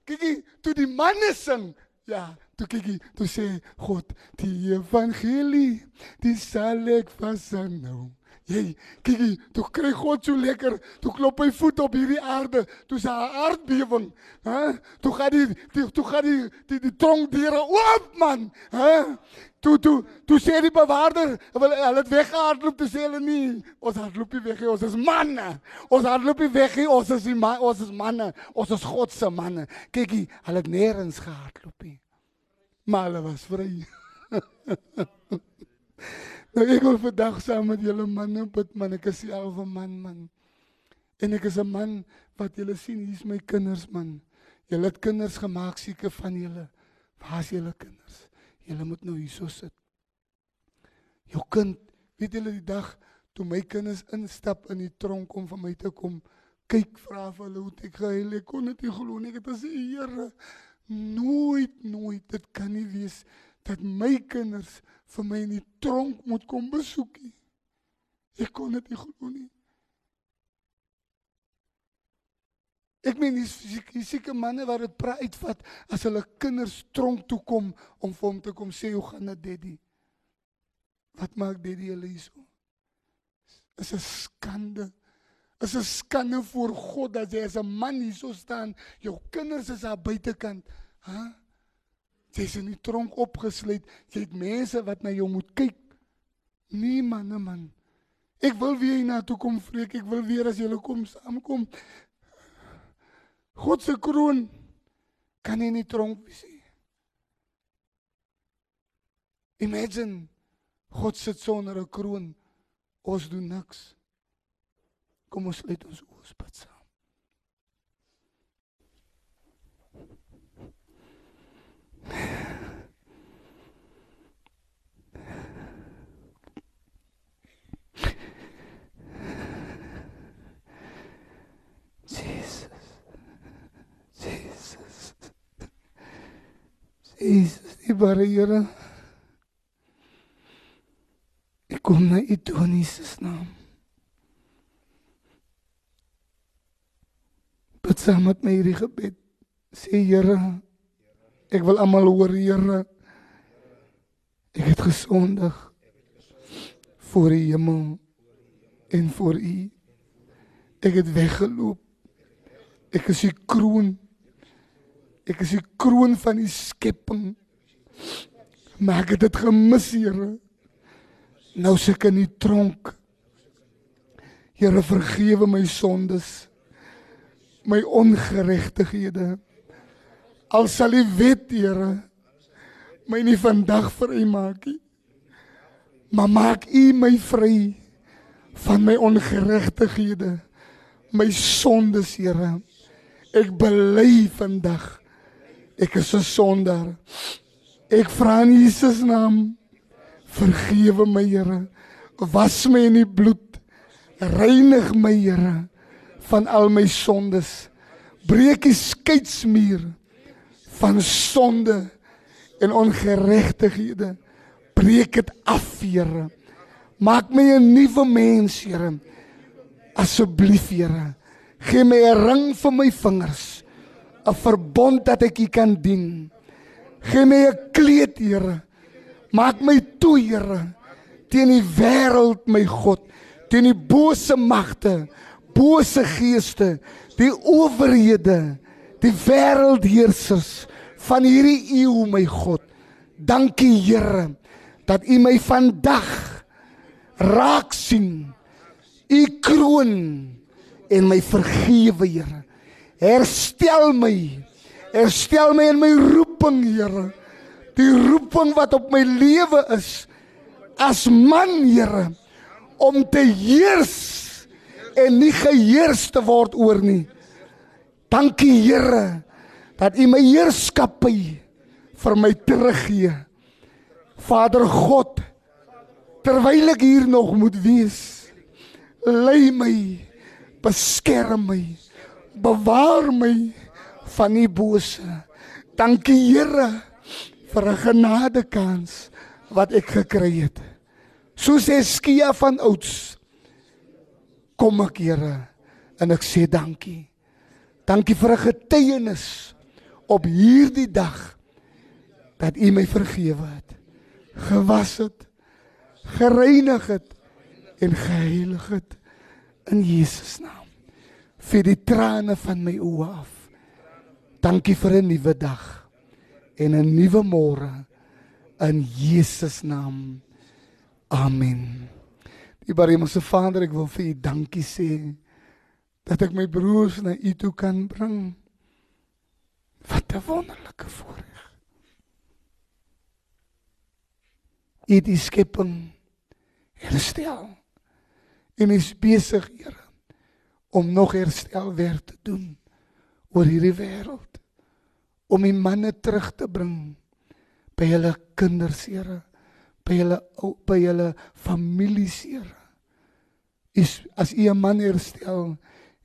kyk jy toe die manne sing ja Toe kyk jy, toe sê God, die evangelie, die sal ek vashou. Jy, kyk jy, toe kry God so lekker, toe klop hy voet op hierdie aarde, toe sa aardbewing, hè? Toe gaan die, die toe gaan die die, die tronkdiere oop man, hè? Toe toe toe sê die bewaarder, hulle hulle het weggehardloop te sê hulle nie, ons hardloop nie weg nie, ons is manne. Ons hardloop nie weg nie, ons is die man, ons is manne, ons is God se manne. Kyk jy, hulle het nêrens gehardloop nie maar hulle was vry. *laughs* nou ek wil vandag saam met julle manne bid man, ek is self 'n man man. En ek is 'n man wat julle sien, hier's my kinders man. Julle het kinders gemaak seker van julle. Waar is julle kinders? Julle moet nou hierso sit. Jou kind, weet julle die dag toe my kinders instap in die tronk om vir my te kom kyk vra vir hulle hoe ek gehuil ek kon dit nie glo nie ek het gesê Here nooit nooit dit kan nie wees dat my kinders vir my in die tronk moet kom besoek nie ek kon dit nie glo nie Ek meen dis fisieke manne wat dit praat uitvat as hulle kinders tronk toe kom om vir hom te kom sê hoe gaan dit daddy? Wat maak daddy hulle hierso? Is 'n skande. Is 'n skande voor God dat jy as 'n man hierso staan, jou kinders is aan buitekant, hè? Jy's in die tronk opgesluit. Jy het mense wat na jou moet kyk. Nee man, nee man. Ek wil weer na toe kom vreek. Ek wil weer as jy kom saamkom. God se kroon kan nie in die tronk wees nie. Imagine God sit sonder 'n kroon. Ons doen niks. Kom ons let ons oë spat saam. Jesus. Die bare Here. Ek kom na U toe in Jesus naam. Bid saam met my hierdie gebed. Sê Here, ek wil almal hoor Here. Ek het gesondig voor die hemel en voor U. Ek het weggeloop. Ek is die kroon. Ek is die kroon van die skepping. Maar ek het dit gemis, Here. Nou sit ek in die tronk. Here, vergewe my sondes. My ongeregtighede. Al sal U weet, Here, my nie vandag vrymaak nie. Maar maak U my vry van my ongeregtighede. My sondes, Here. Ek bely vandag ek is 'n sondaar. Ek vra in Jesus naam vergewe my Here. Was my in die bloed. Reinig my Here van al my sondes. Breek die skeidsmuur van sonde en ongeregtighede. Breek dit af, Here. Maak my 'n nuwe mens, Here. Asseblief, Here. Gee my 'n ring vir my vingers. 'n Verbond dat ek U kan dien. Gee my 'n kleed, Here. Maak my toe, Here, teen die wêreld, my God, teen die bose magte, bose geeste, die owerhede, die wêreldheersers van hierdie eeu, my God. Dankie, Here, dat U my vandag raak sien. U kroon en my vergewe, Here. Herstel my. Herstel my in my roeping, Here. Die roeping wat op my lewe is as man, Here, om te heers en nie geheers te word oor nie. Dankie, Here, dat U my heerskappy vir my teruggee. Vader God, terwyl ek hier nog moet wees, lei my beskerm my bewaar my van die bose dankie Here vir 'n genade kans wat ek gekry het soos Eskia van ouds kom ek Here en ek sê dankie dankie vir 'n getuienis op hierdie dag dat U my vergewe het gewas het gereinig het en geheilig het in Jesus naam. Vir die trane van my oë af. Dankie vir 'n nuwe dag en 'n nuwe môre in Jesus naam. Amen. Die Baremse Vader, ek wil vir U dankie sê dat ek my broers na U toe kan bring. Wat 'n wonderlike voorreg. U die skepping herstel en is besig, Here, om nog herstelwerk te doen oor hierdie wêreld. om die manne terug te bring by hulle kinders, Here, by hulle by hulle families, Here. Is as u 'n man herstel,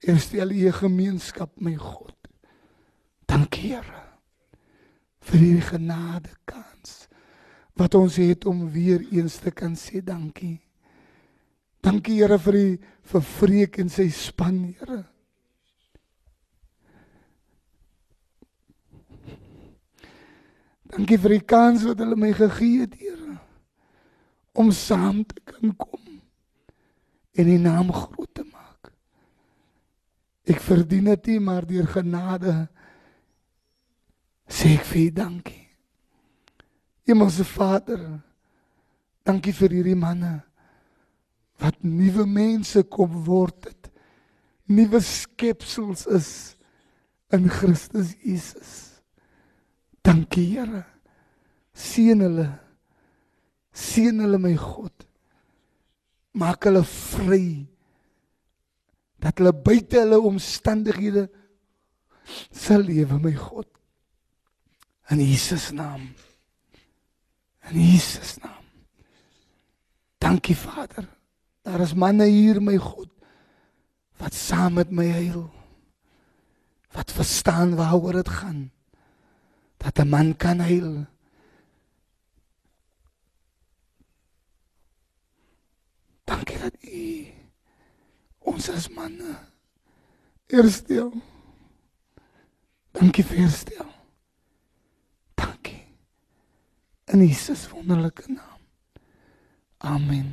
herstel u 'n gemeenskap, my God. Dankie, Here, vir hierdie genade kans wat ons het om weer eens te kan sê dankie. Dankie Here vir die vir Freek en sy span, Here. Dankie vir die kans wat hulle my gegee het, Here, om saam te kan kom en die naam groot te maak. Ek verdien dit nie, maar deur genade sê ek vir U dankie. Hemelse Vader, dankie vir hierdie manne wat nuwe mense kom word het. Nuwe skepsels is in Christus Jesus. Dankie Here. Seën hulle. Seën hulle my God. Maak hulle vry. Dat hulle buite hulle omstandighede sal lewe my God. In Jesus naam. In Jesus naam. Dankie Vader. Daar is manne hier my God wat saam met my huil. Wat verstaan waaroor dit gaan. Dat 'n man kan huil. Dankie dat U ons as manne herstel. Dankie vir herstel. Dankie. In Jesus wonderlike naam. Amen.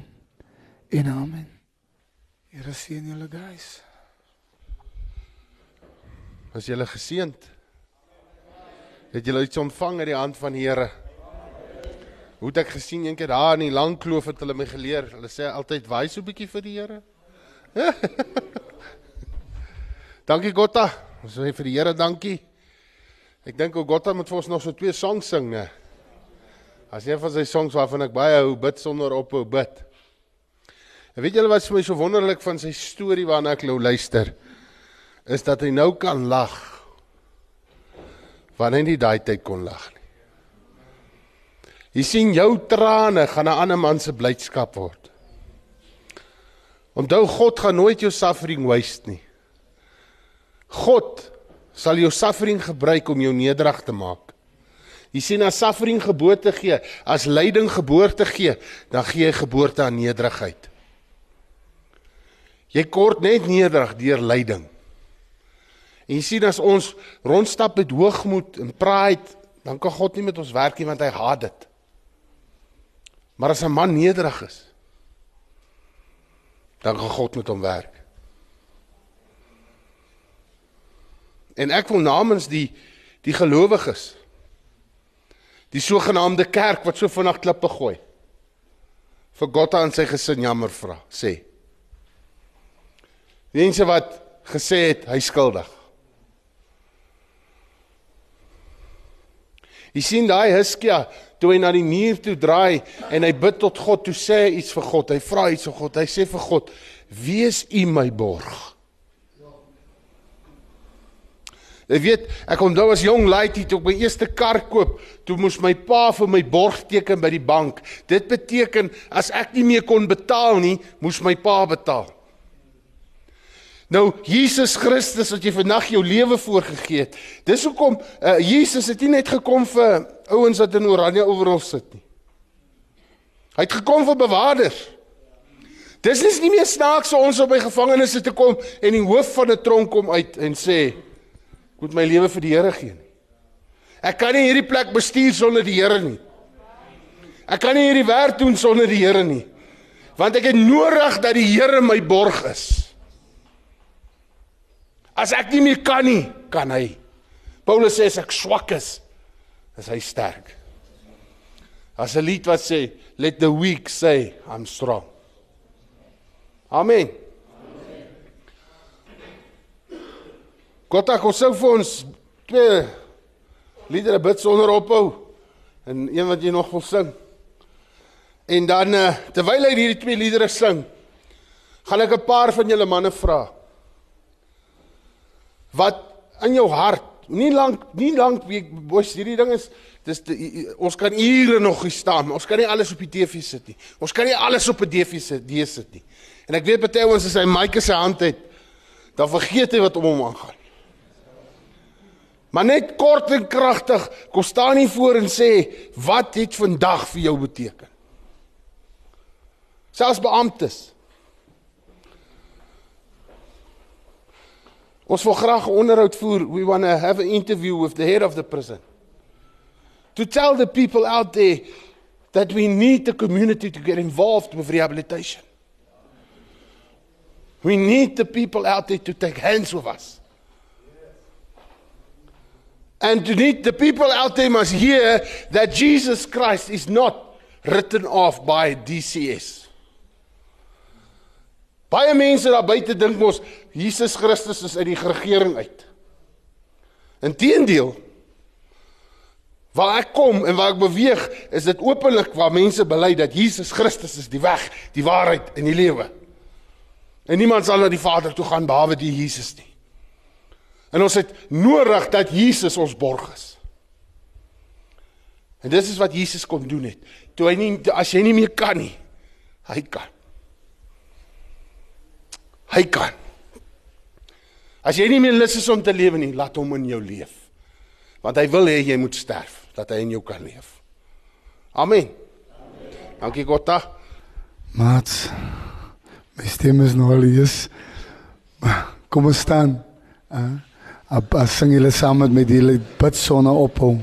En amen. Here seën julle guys. Was julle geseënd? Het julle iets ontvang uit die hand van die Here? Hoe het ek gesien een keer daar in die lang kloof het hulle my geleer. Hulle sê altyd wys so 'n bietjie vir die Here. *laughs* dankie Gotta. Ons sê vir die Here dankie. Ek dink ou Gotta moet vir ons nog so twee songs sing, né? As een van sy songs waarvan ek baie hou, bid sonder ophou bid. En weet julle wat vir my so wonderlik van sy storie waarna ek nou luister? Is dat hy nou kan lag. Wanneer hy nie daai tyd kon lag nie. Jy sien jou trane gaan 'n ander man se blydskap word. Onthou God gaan nooit jou suffering waste nie. God sal jou suffering gebruik om jou nederig te maak. Jy sien as suffering geboorte gee, as lyding geboorte gee, dan gee hy geboorte aan nederigheid. Jy kort net nederig deur lyding. En jy sien as ons rondstap met hoogmoed en pride, dan kan God nie met ons werk nie want hy haat dit. Maar as 'n man nederig is, dan kan God met hom werk. En ek wil namens die die gelowiges die sogenaamde kerk wat so vinnig klippe gooi vir God aan sy gesin jammer vra sê mense wat gesê het hy skuldig Jy sien daai Hiskia toe hy na die muur toe draai en hy bid tot God, toe sê hy iets vir God. Hy vra iets vir God. Hy sê vir God: "Wees U my borg." Jy weet, ek onthou as jong laaitie toe ek my eerste kar koop, toe moes my pa vir my borg teken by die bank. Dit beteken as ek nie meer kon betaal nie, moes my pa betaal. Nou Jesus Christus wat jy vandag jou lewe voorgegee het. Dis hoekom uh, Jesus het nie net gekom vir ouens wat in oranje overal sit nie. Hy het gekom vir bewaarders. Dis is nie meer snaaks vir ons op by gevangenisse te kom en die hoof van 'n tronk kom uit en sê ek moet my lewe vir die Here gee nie. Ek kan nie hierdie plek bestuur sonder die Here nie. Ek kan nie hierdie werk doen sonder die Here nie. Want ek het nodig dat die Here my borg is. As ek nie meer kan nie, kan hy. Paulus sê as ek swak is, is hy sterk. As 'n lied wat sê, let the weak say I'm strong. Amen. Het ons sou vir ons twee liedere bid sonder ophou en een wat jy nog wil sing. En dan uh, terwyl hy hierdie twee liedere sing, gaan ek 'n paar van julle manne vra wat in jou hart Nie lank nie lank week boys hierdie ding is dis die, ons kan ure nog hier staan. Ons kan nie alles op die TV sit nie. Ons kan nie alles op 'n DVD sit, die sit nie. En ek weet baie ouens as hy in sy hand het, dan vergeet hy wat om hom aangaan. Maar net kort en kragtig, kom staan hier voor en sê wat het vandag vir jou beteken? Selfs beamptes. Ons wil graag 'n onderhoud voer. We want to have an interview with the head of the prison. To tell the people out there that we need the community to get involved with rehabilitation. We need the people out there to take hands with us. And to need the people out there must hear that Jesus Christ is not written off by DCS. Baie mense daar buite dink mos Jesus Christus is uit die regering uit. Inteendeel waar ek kom en waar ek beweeg, is dit openlik waar mense bely dat Jesus Christus is die weg, die waarheid en die lewe. En niemand sal na die Vader toe gaan behalwe die Jesus nie. En ons het nodig dat Jesus ons borg is. En dis is wat Jesus kom doen het. Toe hy nie as jy nie meer kan nie, hy kan. Hy kan. As jy nie meer lus is om te lewe nie, laat hom in jou leef. Want hy wil hê jy moet sterf dat hy in jou kan leef. Amen. Amen. Dankie God. Maat. My stem is nog al eens. Kom ons staan. Uh, as sing julle saam met my die bid sonne op hom.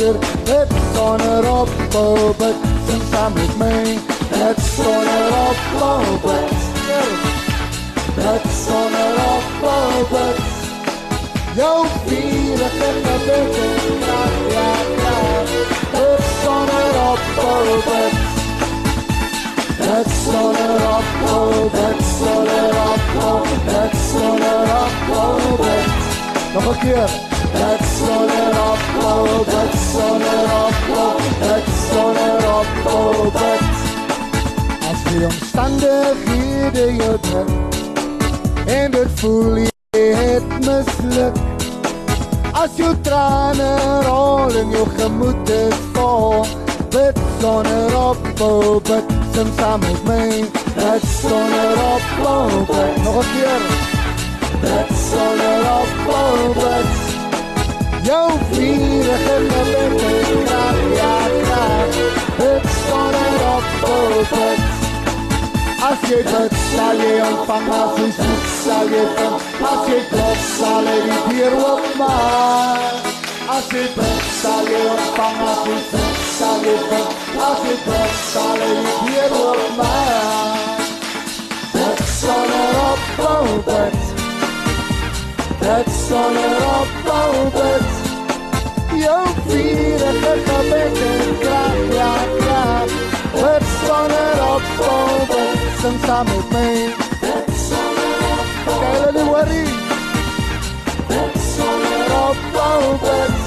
Anker Het sonder op, oh bid, sing saam met my. Het sonder op, oh bid Het sonder op, oh bid Jou vierige gebed en kracht, ja kracht Het sonder op, oh bid Let's on up, oh, let's on up, oh, let's on up, oh, let's. Nog een keer. Let's on it up, oh, let's on it up, oh, let's on it up, oh, let's. Als die omstandighede jou druk en dit voel jy het misluk. As jou trane rol en jou gemoed is vol, bid sonder ophou, bid sing saam met my. Dit sonder ophou, bid nog 'n keer. Dit sonder ophou, bid. Jou vierige gebed en krag, ja krag. Dit sonder ophou, bid. As jy bid, sal jy ontvang, as jy soek, sal jy vind. As jy klop, sal jy die deur oopmaak. As jy bid, sal jy ontvang, as jy soek, sal jy vind. As jy bid, sal jy die deur oopmaak. Dit sonder ophou bid. Dit sonder ophou bid. Jou vierige gebed en krag, ja krag. Dit sonder ophou bid. Sing saam met my. Dit sonder ophou bid. Kyk hulle worry. Dit sonder ophou bid.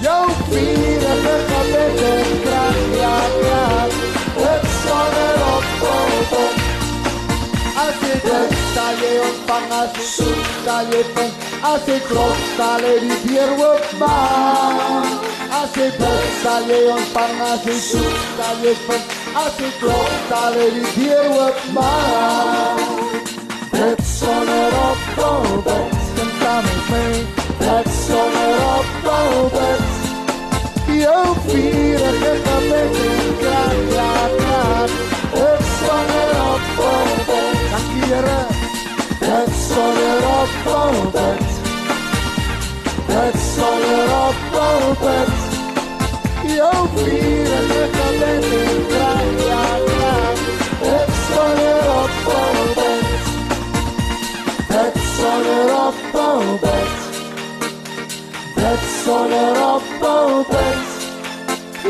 Jou vierige gebed en krag, ja krag. Dit sonder ophou bid. As jy dit sal jy ontvang as jy soek sal jy vind As jy klop sal jy die deur oopmaak As jy bid sal jy ontvang as jy soek sal jy vind As jy klop sal jy die deur oopmaak Dit sonder ophou bid Stem saam met my Dit sonder ophou bid Jou vierige gebed sonder ophou bid. Dit sonder ophou bid. Jou vierige gebed en kraak, ja kraak. Dit sonder ophou bid. Dit sonder ophou bid. bid sonder ophou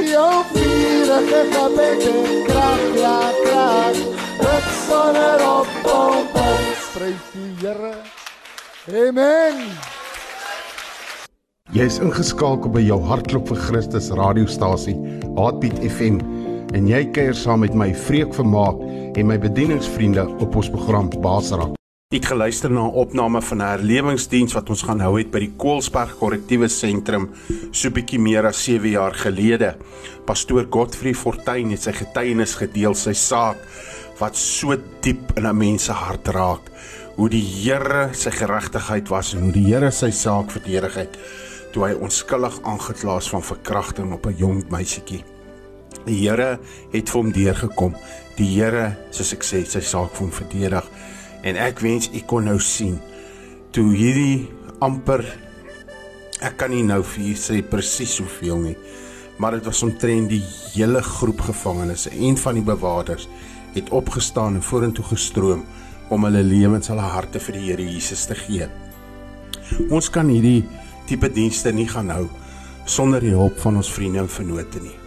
Jou vurige gebed en krag ja krag bid sonder ophou Prys die Here Amen Jy is ingeskakel by jou hartklop vir Christus radiostasie Heartbeat FM en jy kuier saam met my Vreek Vermaak en my bedieningsvriende op ons program Basraak. Ek geluister na 'n opname van 'n herlewingsdiens wat ons gaan hou het by die Koelsberg Korrektiewe Sentrum so bietjie meer as 7 jaar gelede. Pastoor Godfrey Fortuin het sy getuienis gedeel, sy saak wat so diep in 'n mens se hart raak. Hoe die Here sy geregtigheid was en hoe die Here sy saak verdedig het toe hy onskuldig aangekla is van verkrachting op 'n jong meisietjie. Die Here het vir hom deurgekom. Die Here, soos ek sê, sy saak vir hom verdedig. En ek wens u kon nou sien toe hierdie amper ek kan nie nou vir u sê presies hoeveel nie, maar dit was omtrent die hele groep gevangenes en van die bewakers het opgestaan en vorentoe gestroom om hulle lewens, hulle harte vir die Here Jesus te gee. Ons kan hierdie tipe dienste nie gaan hou sonder die hulp van ons vriende en vennote nie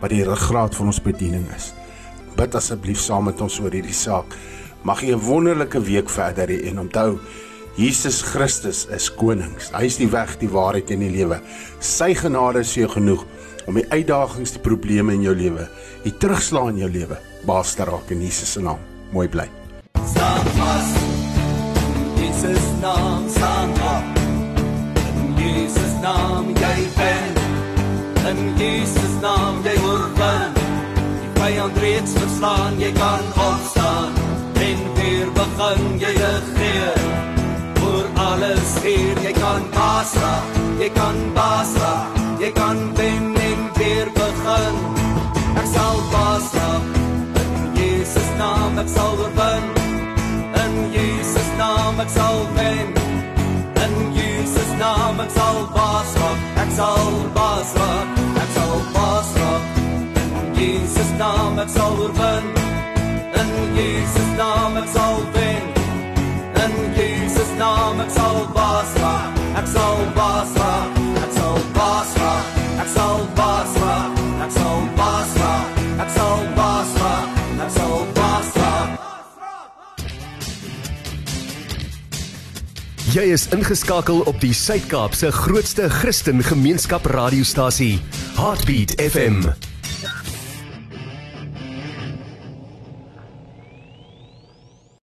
wat die ruggraat van ons bediening is. Bid asseblief saam met ons oor hierdie saak. Mag jy 'n wonderlike week verder hê en onthou Jesus Christus is konings. Hy is die weg, die waarheid en die lewe. Sy genade is jou genoeg om die uitdagings, die probleme in jou lewe, die terugslag in jou lewe, baas te raak in Jesus se naam. Mooi bly. Op. Ek sal baas raak. In Jesus naam ek sal oorwin. Jesus naam ek sal wen. In Jesus naam ek sal baas raak. Ek sal baas raak. Ek sal baas raak. In Jesus naam ek sal oorwin. In Jesus naam ek sal wen. In Jesus naam ek sal baas raak. Ek sal baas raak. Jy is ingeskakel op die Suid-Kaap se grootste Christen gemeenskap radiostasie, Heartbeat FM.